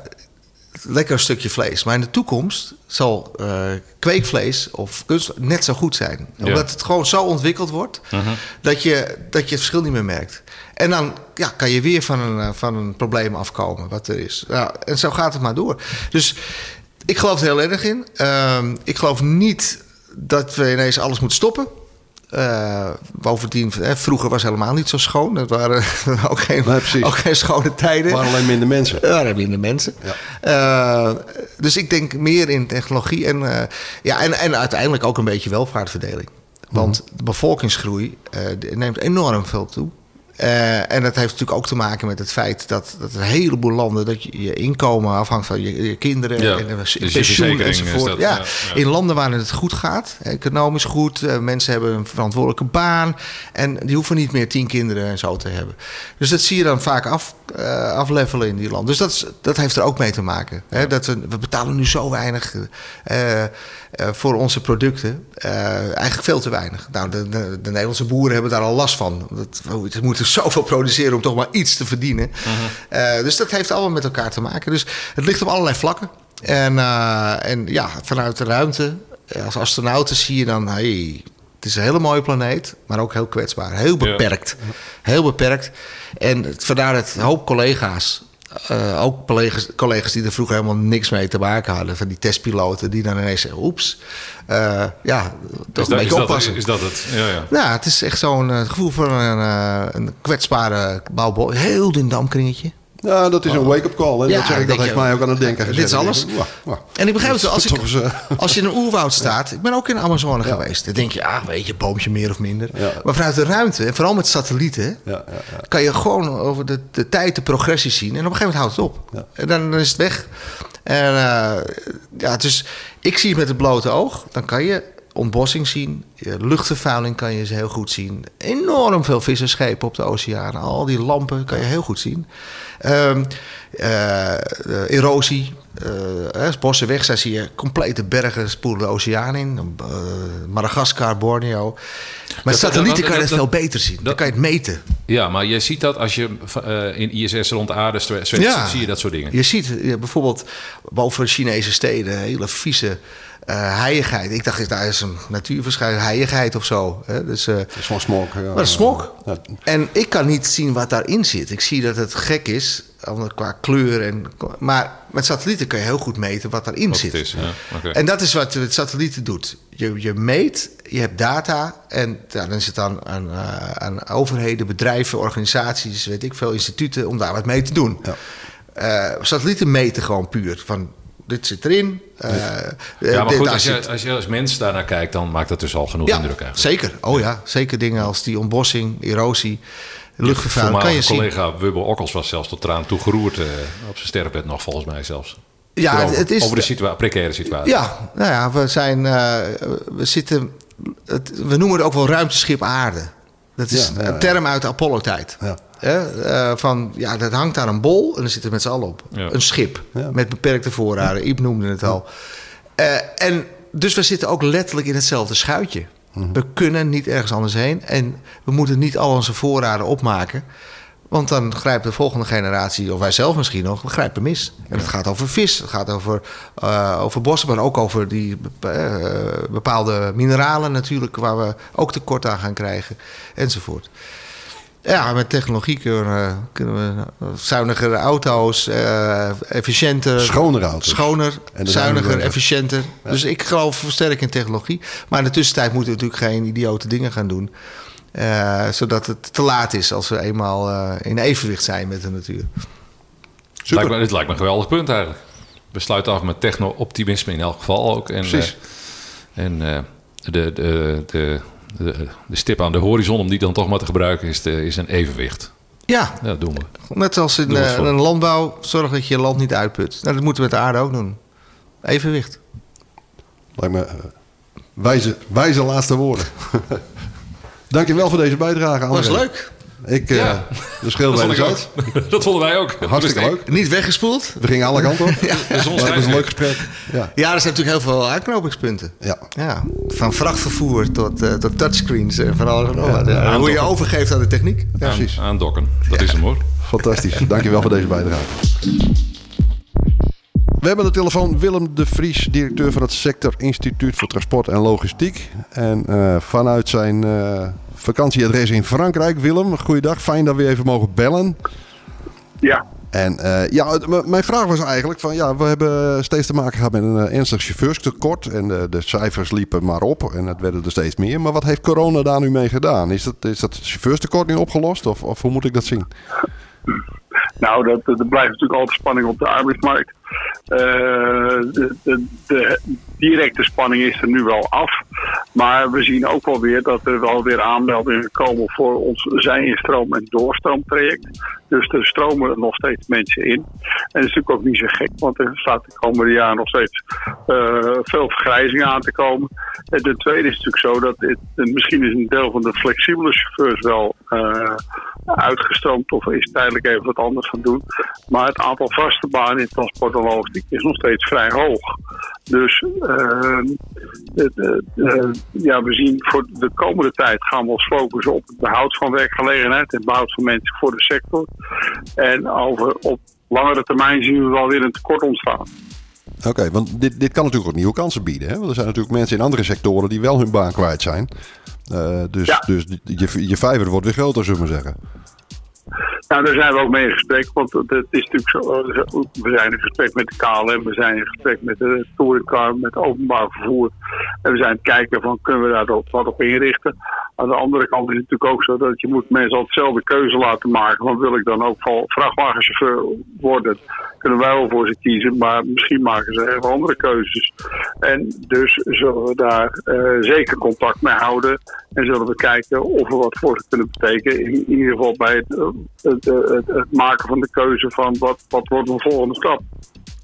lekker stukje vlees. Maar in de toekomst zal eh, kweekvlees of kunst net zo goed zijn. Ja. Omdat het gewoon zo ontwikkeld wordt dat, je, dat je het verschil niet meer merkt. En dan ja, kan je weer van een, eh, van een probleem afkomen wat er is. En zo gaat het maar door. Dus ik geloof er heel erg in. Ehm, ik geloof niet dat we ineens alles moeten stoppen. Eh, bovendien, hè, vroeger was het helemaal niet zo schoon. Het waren ook geen, Nee, ook geen schone tijden. Er waren alleen minder mensen. Er waren minder mensen. Ja. Eh, dus ik denk meer in technologie en, eh, ja, en, en uiteindelijk ook een beetje welvaartverdeling. Want de bevolkingsgroei eh, neemt enorm veel toe. Eh, en dat heeft natuurlijk ook te maken met het feit dat, dat een heleboel landen... dat je, je inkomen afhangt van je, je kinderen Ja, en eh, dus je pensioen enzovoort. dat, ja. ja, ja. In landen waar het goed gaat, economisch goed... eh, mensen hebben een verantwoordelijke baan... en die hoeven niet meer tien kinderen en zo te hebben. Dus dat zie je dan vaak af, aflevelen in die landen. Dus dat, is, dat heeft er ook mee te maken. Hè? Dat we, we betalen nu zo weinig voor onze producten. Eh, eigenlijk veel te weinig. Nou, de, de, de Nederlandse boeren hebben daar al last van. Dat, we ze moeten zoveel produceren om toch maar iets te verdienen. Eh, dus dat heeft allemaal met elkaar te maken. Dus het ligt op allerlei vlakken. En, eh, en ja, vanuit de ruimte, eh, als astronauten zie je dan... Hey, het is een hele mooie planeet, maar ook heel kwetsbaar. Heel Ja. beperkt. Heel beperkt. En vandaar dat een hoop collega's... eh, ook collega's, collega's die er vroeger helemaal niks mee te maken hadden... van die testpiloten die dan ineens zeggen... oeps, eh, ja, toch Is een dat, beetje dat, oppassen. is dat het? Ja, ja. Ja, het is echt zo'n eh, gevoel van een, een kwetsbare bouwbol. Heel dun damkringetje. Ja, dat is een wake-up call. En Ja, dat, zeg ik, dat heeft je, mij ook aan het denken dit gezet. is alles. En ik begrijp het wel, als, ik, eh, als je in een oerwoud staat... Ik ben ook in de Amazone geweest. Dan denk je, ah, weet je, boompje meer of minder. Ja. Maar vanuit de ruimte, en vooral met satellieten... Ja, ja, ja. kan je gewoon over de, de tijd de progressie zien. En op een gegeven moment houdt het op. Ja. En dan, dan is het weg. En eh, ja, dus ik zie het met het blote oog. Dan kan je ontbossing zien. Luchtvervuiling kan je heel goed zien. Enorm veel visserschepen op de oceaan. Al die lampen kan je heel goed zien. Ehm, eh, eh, erosie. eh, als bossen weg zijn, zie je complete bergen spoelen de oceaan in. Eh, Madagaskar, Borneo. Maar Dat- satellieten kan je dat- het veel beter zien. Dan dat- kan je het meten. Ja, maar je ziet dat als je in ISS rond de aarde zwe- zweeft, Ja. zie je dat soort dingen. Je ziet bijvoorbeeld boven Chinese steden hele vieze eh heiligheid. Ik dacht, daar is een natuurverschijnsel, heiligheid of zo. Hè? Dus, eh, Dat is van smok. Ja. maar dat is smok. Ja. En ik kan niet zien wat daarin zit. Ik zie dat het gek is, qua kleur. En, maar met satellieten kun je heel goed meten wat daarin Wat zit. is, ja. Oké. En dat is wat het satellieten doet. Je, je meet, je hebt data en ja, dan is het aan, aan, eh, aan overheden, bedrijven, organisaties, weet ik veel, instituten om daar wat mee te doen. Ja. Eh, satellieten meten gewoon puur van dit zit erin. eh, ja, eh, maar dit- goed, als je, als je als mens daarnaar kijkt, dan maakt dat dus al genoeg ja, indruk eigenlijk. zeker. Oh ja, zeker dingen als die ontbossing, erosie, luchtvervuiling kan je zien. collega Wubbel Okkels was zelfs tot traan toe geroerd. eh, op zijn sterfbed nog, volgens mij zelfs. Ja, over, het is- over de situa precaire situatie. Ja, nou ja, we zijn, eh, we zitten, het, we noemen het ook wel ruimteschip aarde. Dat is Ja, ja, ja. een term uit de Apollo-tijd. Ja. Hè, eh, van, ja, dat hangt daar een bol en dan zitten we met z'n allen op. Ja. Een schip Ja. met beperkte voorraden. Iep noemde het al. Eh, en dus we zitten ook letterlijk in hetzelfde schuitje. We kunnen niet ergens anders heen. En we moeten niet al onze voorraden opmaken. Want dan grijpt de volgende generatie, of wij zelf misschien nog, we grijpen mis. En het gaat over vis, het gaat over, uh, over bossen, maar ook over die bepaalde mineralen natuurlijk, waar we ook tekort aan gaan krijgen, enzovoort. Ja, met technologie kunnen, kunnen we zuinigere auto's, uh, efficiënter. Schoner auto's. Schoner, zuiniger, efficiënter. Ja. Dus ik geloof sterk in technologie. Maar in de tussentijd moeten we natuurlijk geen idiote dingen gaan doen. Uh, zodat het te laat is als we eenmaal uh, in evenwicht zijn met de natuur. Super. Lijkt me, dit lijkt me een geweldig punt eigenlijk. We sluiten af met techno-optimisme in elk geval ook. En, Precies. en de, de, de, de, de stip aan de horizon, om die dan toch maar te gebruiken, is, de, is een evenwicht. Ja. ja, doen we. Net als in uh, een landbouw, zorg dat je land niet uitput. Nou, dat moeten we met de aarde ook doen. Evenwicht. Lijkt me uh, wijze, wijze laatste woorden. Dankjewel voor deze bijdrage. Was leuk. Ik, uh, ja. de schil bij de zout. Dat vonden wij ook. Hartstikke leuk. Niet weggespoeld. We gingen alle kanten op. ja. Dat was een leuk gesprek. Ja. ja, er zijn natuurlijk heel veel aanknopingspunten. Ja. ja. Van vrachtvervoer tot, uh, tot touchscreens en van alles en nog wat. Ja. Hoe je overgeeft aan de techniek. Ja. Precies. Aandokken. Dat is hem hoor. Fantastisch. Dankjewel voor deze bijdrage. We hebben de telefoon Willem de Vries, directeur van het Sector Instituut voor Transport en Logistiek. En uh, vanuit zijn uh, vakantieadres in Frankrijk, Willem, goeiedag. Fijn dat we even mogen bellen. Ja. En uh, ja, mijn vraag was eigenlijk van ja, we hebben steeds te maken gehad met een ernstig chauffeurstekort. En de, de, cijfers liepen maar op en het werden er steeds meer. Maar wat heeft corona daar nu mee gedaan? Is dat, is dat chauffeurstekort nu opgelost of, of hoe moet ik dat zien? Nou, dat, blijft natuurlijk altijd spanning op de arbeidsmarkt. Uh, de, de, directe spanning is er nu wel af. Maar we zien ook wel weer dat er wel weer aanmeldingen komen voor ons zij-instroom- en doorstroomtraject. Dus er stromen nog steeds mensen in. En dat is natuurlijk ook niet zo gek, want er staat de komende jaren nog steeds uh, veel vergrijzing aan te komen. En ten tweede is het natuurlijk zo dat het, misschien is een deel van de flexibele chauffeurs wel uh, uitgestroomd of is tijdelijk even wat anders gaan doen. Maar het aantal vaste banen in transport en logistiek is nog steeds vrij hoog. Dus uh, ja, we zien voor de komende tijd gaan we ons focussen op het behoud van werkgelegenheid en het behoud van mensen voor de sector. En over, op langere termijn zien we wel weer een tekort ontstaan. Oké, okay, want dit, dit kan natuurlijk ook nieuwe kansen bieden. Hè? Want er zijn natuurlijk mensen in andere sectoren die wel hun baan kwijt zijn. Uh, dus ja. dus je, je vijver wordt weer groter, zullen we maar zeggen. Nou, daar zijn we ook mee in gesprek. Want het is natuurlijk zo. We zijn in gesprek met de KLM, we zijn in gesprek met de touringcar, met openbaar vervoer. En we zijn aan het kijken van kunnen we daar wat op inrichten. Aan de andere kant is het natuurlijk ook zo dat je moet mensen altijd dezelfde keuze laten maken. Want wil ik dan ook van vrachtwagenchauffeur worden, kunnen wij wel voor ze kiezen. Maar misschien maken ze even andere keuzes. En dus zullen we daar uh, zeker contact mee houden. En zullen we kijken of we wat voor ze kunnen betekenen. In, ieder geval bij het, het, het, het, maken van de keuze van wat, wat wordt de volgende stap.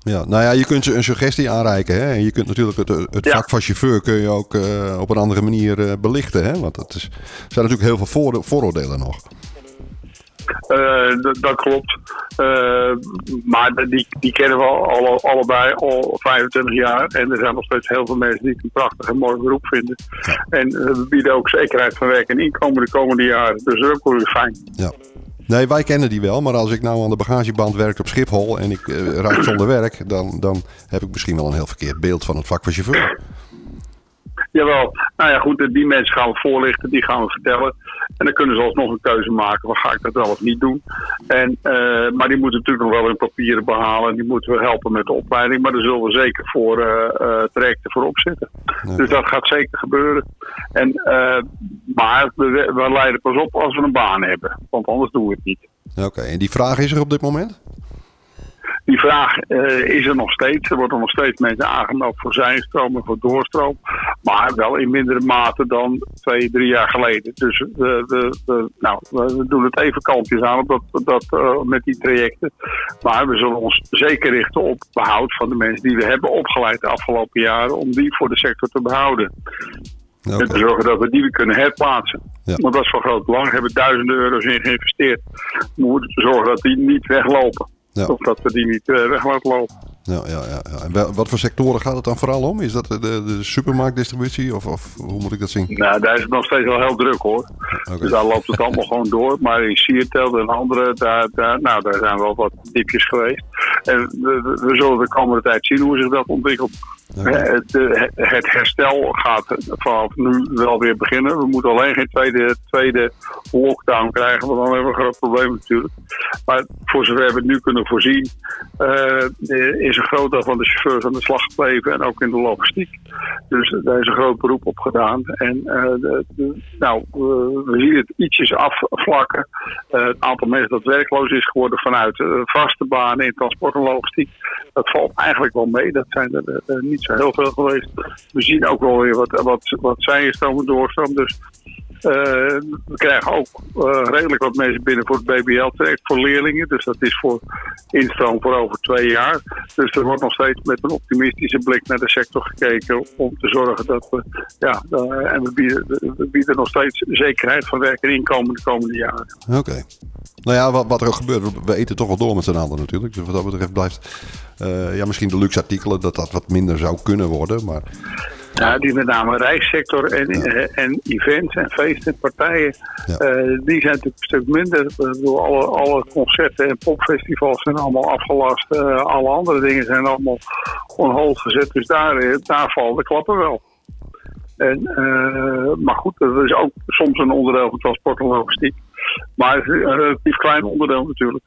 Ja, nou ja, je kunt ze een suggestie aanreiken. Hè? En je kunt natuurlijk het, het ja. vak van chauffeur kun je ook uh, op een andere manier uh, belichten. Hè? Want het is, er zijn natuurlijk heel veel voor, vooroordelen nog. Uh, dat klopt. Maar die, die kennen we alle, allebei al 25 jaar. En er zijn nog steeds heel veel mensen die het een prachtig en mooi beroep vinden. Ja. En we bieden ook zekerheid van werk en inkomen de komende jaren. Dus dat is ook weer fijn. Ja. Nee, wij kennen die wel. Maar als ik nou aan de bagageband werk op Schiphol en ik uh, raak zonder werk, dan, dan heb ik misschien wel een heel verkeerd beeld van het vak van chauffeur. Jawel, nou ja goed, die mensen gaan we voorlichten, die gaan we vertellen. En dan kunnen ze alsnog een keuze maken, van ga ik dat wel of niet doen. En, uh, maar die moeten natuurlijk nog wel hun papieren behalen. Die moeten we helpen met de opleiding. Maar daar zullen we zeker voor uh, trajecten voor opzetten. Okay. Dus dat gaat zeker gebeuren. En, maar we, we leiden pas op als we een baan hebben. Want anders doen we het niet. Oké, okay. en die vraag is er op dit moment? Die vraag uh, is er nog steeds. Er worden nog steeds mensen aangemeld voor zijnstroom en voor doorstroom. Maar wel in mindere mate dan twee, drie jaar geleden. Dus we, we, we nou, we doen het even kalmpjes aan op dat, dat, uh, met die trajecten. Maar we zullen ons zeker richten op behoud van de mensen die we hebben opgeleid de afgelopen jaren. Om die voor de sector te behouden. Okay. En te zorgen dat we die kunnen herplaatsen. Ja. Want dat is van groot belang. We hebben duizenden euro's in geïnvesteerd. We moeten zorgen dat die niet weglopen. Of dat we die niet uh, weg laten lopen. Ja, ja, ja. En wat voor sectoren gaat het dan vooral om? Is dat de, de supermarktdistributie of, of hoe moet ik dat zien? Nou, daar is het nog steeds wel heel druk hoor. Dus daar loopt het allemaal gewoon door. Maar in Siertel en andere, daar, daar, nou, daar zijn wel wat diepjes geweest. En we, we- zullen de komende tijd zien hoe zich dat ontwikkelt. Eh, Het, eh, het herstel gaat vanaf nu wel weer beginnen. We moeten alleen geen tweede, tweede lockdown krijgen, want dan hebben we een groot probleem natuurlijk. Maar voor zover we het nu kunnen voorzien, eh, is een groot deel van de chauffeurs aan de slag gebleven en ook in de logistiek. Dus daar is een groot beroep op gedaan. En eh, nou, we- we zien het ietsjes afvlakken. Eh, het aantal mensen dat werkloos is geworden vanuit eh, vaste banen in transport en logistiek, dat valt eigenlijk wel mee. Dat zijn er eh, niet zo heel veel geweest. We zien ook wel weer wat, wat, wat zijenstromen doorstroom. Dus eh, we krijgen ook eh, redelijk wat mensen binnen voor het BBL-traject voor leerlingen. Dus dat is voor instroom voor over twee jaar. Dus er wordt nog steeds met een optimistische blik naar de sector gekeken om te zorgen dat we, ja, eh, en we bieden, we bieden nog steeds zekerheid van werk en inkomen de komende jaren. Oké. Nou ja, wat, wat er ook gebeurt, we- eten toch wel door met z'n allen natuurlijk. Dus wat dat betreft blijft, eh, ja, misschien de luxe artikelen, dat dat wat minder zou kunnen worden. Maar Ja, die met name reissector en, eh, en events en feesten en partijen, Ja. eh, die zijn natuurlijk een stuk minder. Ik bedoel, alle, alle concerten en popfestivals zijn allemaal afgelast. Eh, alle andere dingen zijn allemaal on hold gezet. Dus daar, daar vallen de klappen wel. En, maar goed, dat is ook soms een onderdeel van transport en logistiek. Maar een relatief klein onderdeel natuurlijk.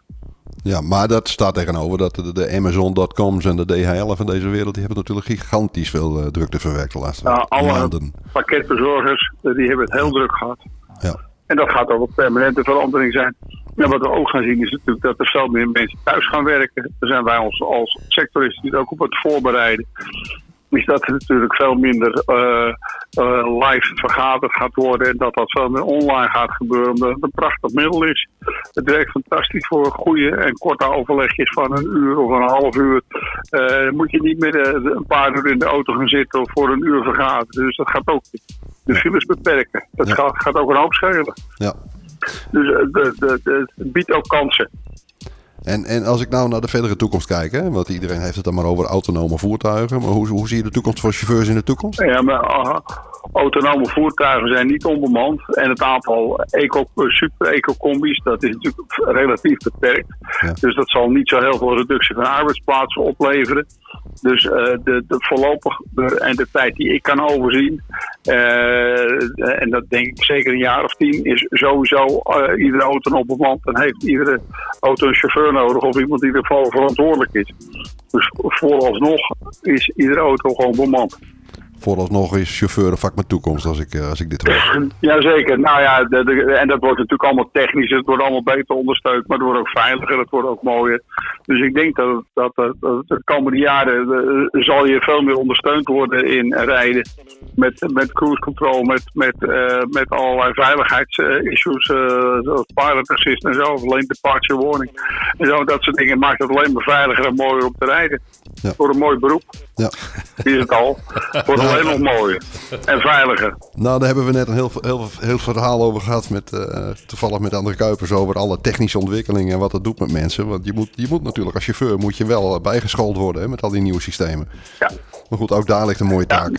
Ja, maar dat staat tegenover dat de, de Amazon.coms en de DHL van deze wereld... die hebben natuurlijk gigantisch veel eh, drukte verwerkt de laatste Ja, alle maanden. pakketbezorgers, eh, die hebben het heel druk gehad. Ja. En dat gaat ook een permanente verandering zijn. En wat we ook gaan zien is natuurlijk dat er veel meer mensen thuis gaan werken. Daar zijn wij ons als sectorinstituut ook op het voorbereiden. Is dat er natuurlijk veel minder eh, eh, live vergaderd gaat worden. En dat dat veel meer online gaat gebeuren. Omdat het een prachtig middel is. Het werkt fantastisch voor goede en korte overlegjes van een uur of een half uur. Dan moet je niet meer een paar uur in de auto gaan zitten of voor een uur vergaderen. Dus dat gaat ook de files beperken. Dat Ja. gaat, gaat ook een hoop schelen. Ja. Dus het biedt ook kansen. En, en als ik nou naar de verdere toekomst kijk, hè, want iedereen heeft het dan maar over autonome voertuigen. Maar hoe, hoe zie je de toekomst voor chauffeurs in de toekomst? Ja, maar autonome voertuigen zijn niet onbemand. En het aantal eco, super-eco-combi's, dat is natuurlijk relatief beperkt. Ja. Dus dat zal niet zo heel veel reductie van arbeidsplaatsen opleveren. Dus eh, de, de voorlopig en de tijd die ik kan overzien, eh, en dat denk ik zeker een jaar of tien, is sowieso eh, iedere auto op bemand. Dan heeft iedere auto een chauffeur nodig of iemand die ervoor verantwoordelijk is. Dus vooralsnog is iedere auto gewoon bemand. Vooralsnog is chauffeur een vak met toekomst als ik, eh, als ik dit hoor. Jazeker. Nou ja, de, de- en dat wordt natuurlijk allemaal technisch. Het wordt allemaal beter ondersteund, maar het wordt ook veiliger. Het wordt ook mooier. Dus ik denk dat, dat, dat, dat de komende jaren eh, zal je veel meer ondersteund worden in rijden. Met, met cruise control, met, met, eh, met allerlei veiligheidsissues, eh zoals pilot assist en zo, lane departure warning. En zo, dat soort dingen maakt het alleen maar veiliger en mooier om te rijden. Ja. Voor een mooi beroep, Ja. is het al. Wordt alleen nog mooier en veiliger. Nou, daar hebben we net een heel, heel, heel verhaal over gehad. Met, eh, toevallig met André Kuipers over alle technische ontwikkelingen en wat dat doet met mensen. Want je moet, je moet natuurlijk als chauffeur moet je wel eh, bijgeschoold worden hè, met al die nieuwe systemen. Ja. Maar goed, ook daar ligt een mooie taak.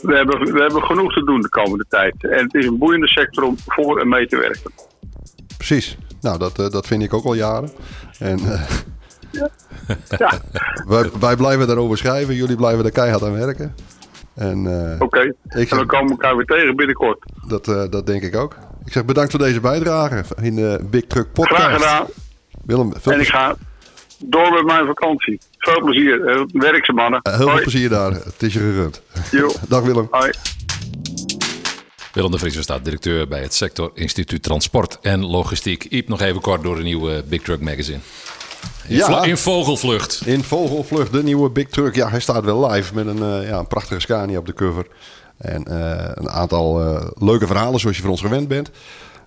We hebben, we hebben genoeg te doen de komende tijd. En het is een boeiende sector om voor en mee te werken. Precies. Nou, dat, eh, dat vind ik ook al jaren. En Ja, wij, wij blijven daarover schrijven. Jullie blijven er keihard aan werken. En eh, oké. En we komen elkaar weer tegen binnenkort. dat, eh, dat denk ik ook. Ik zeg bedankt voor deze bijdrage in de Big Truck Podcast. Graag gedaan. Willem, veel, En ik ga door met mijn vakantie. Veel plezier. Eh, Werk ze mannen. heel veel plezier daar. Het is je gegund. Jo. Dag Willem. Hoi. Willem de Vries staat directeur bij het Sector Instituut Transport en Logistiek. Iep nog even kort door de nieuwe Big Truck Magazine. In, Ja. in vogelvlucht. In Vogelvlucht, de nieuwe Big Truck. Ja, hij staat weer live met een, eh, ja, een prachtige Scania op de cover. En eh, een aantal eh, leuke verhalen zoals je van ons gewend bent.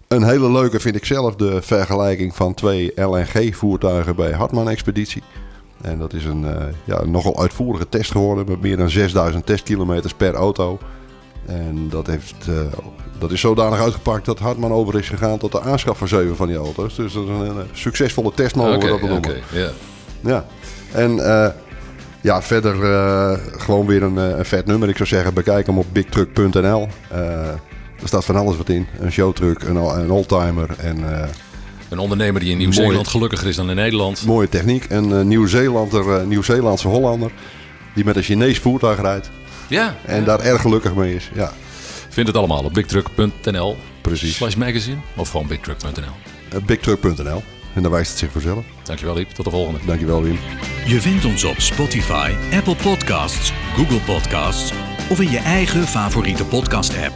Een hele leuke vind ik zelf de vergelijking van twee LNG-voertuigen bij Hartman Expeditie. En dat is een ja, nogal uitvoerige test geworden met meer dan 6000 testkilometers per auto. En dat, heeft, dat is zodanig uitgepakt dat Hartman over is gegaan tot de aanschaf van zeven van die auto's. Dus dat is een, succesvolle test mogen we Oké, dat benoemen. ja. Ja. En eh, ja, verder eh, gewoon weer een, eh, een vet nummer. Ik zou zeggen, bekijk hem op bigtruck.nl. Er staat van alles wat in. Een showtruck, een, een oldtimer en Een ondernemer die in Nieuw-Zeeland gelukkiger is dan in Nederland. mooie techniek. Een Nieuw-Zeelander, Nieuw-Zeelandse Hollander die met een Chinees voertuig rijdt. Ja, En daar erg gelukkig mee is. Ja, vind het allemaal op bigtruck.nl. Precies. Slash magazine of gewoon bigtruck.nl. Eh, bigtruck.nl. En daar wijst het zich vanzelf. Dankjewel Iep, tot de volgende. Dankjewel Wim. Je vindt ons op Spotify, Apple Podcasts, Google Podcasts of in je eigen favoriete podcast-app.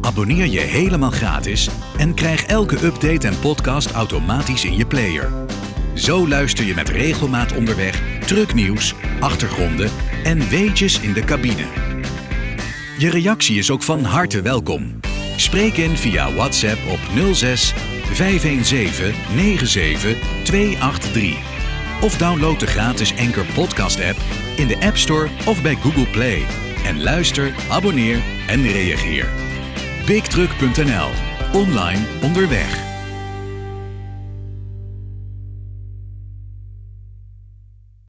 Abonneer je helemaal gratis en krijg elke update en podcast automatisch in je player. Zo luister je met regelmaat onderweg trucknieuws, achtergronden en weetjes in de cabine. Je reactie is ook van harte welkom. Spreek in via WhatsApp op 06 517 97 283. Of download de gratis Anchor Podcast app in de App Store of bij Google Play. En luister, abonneer en reageer. BigTruck.nl. Online onderweg.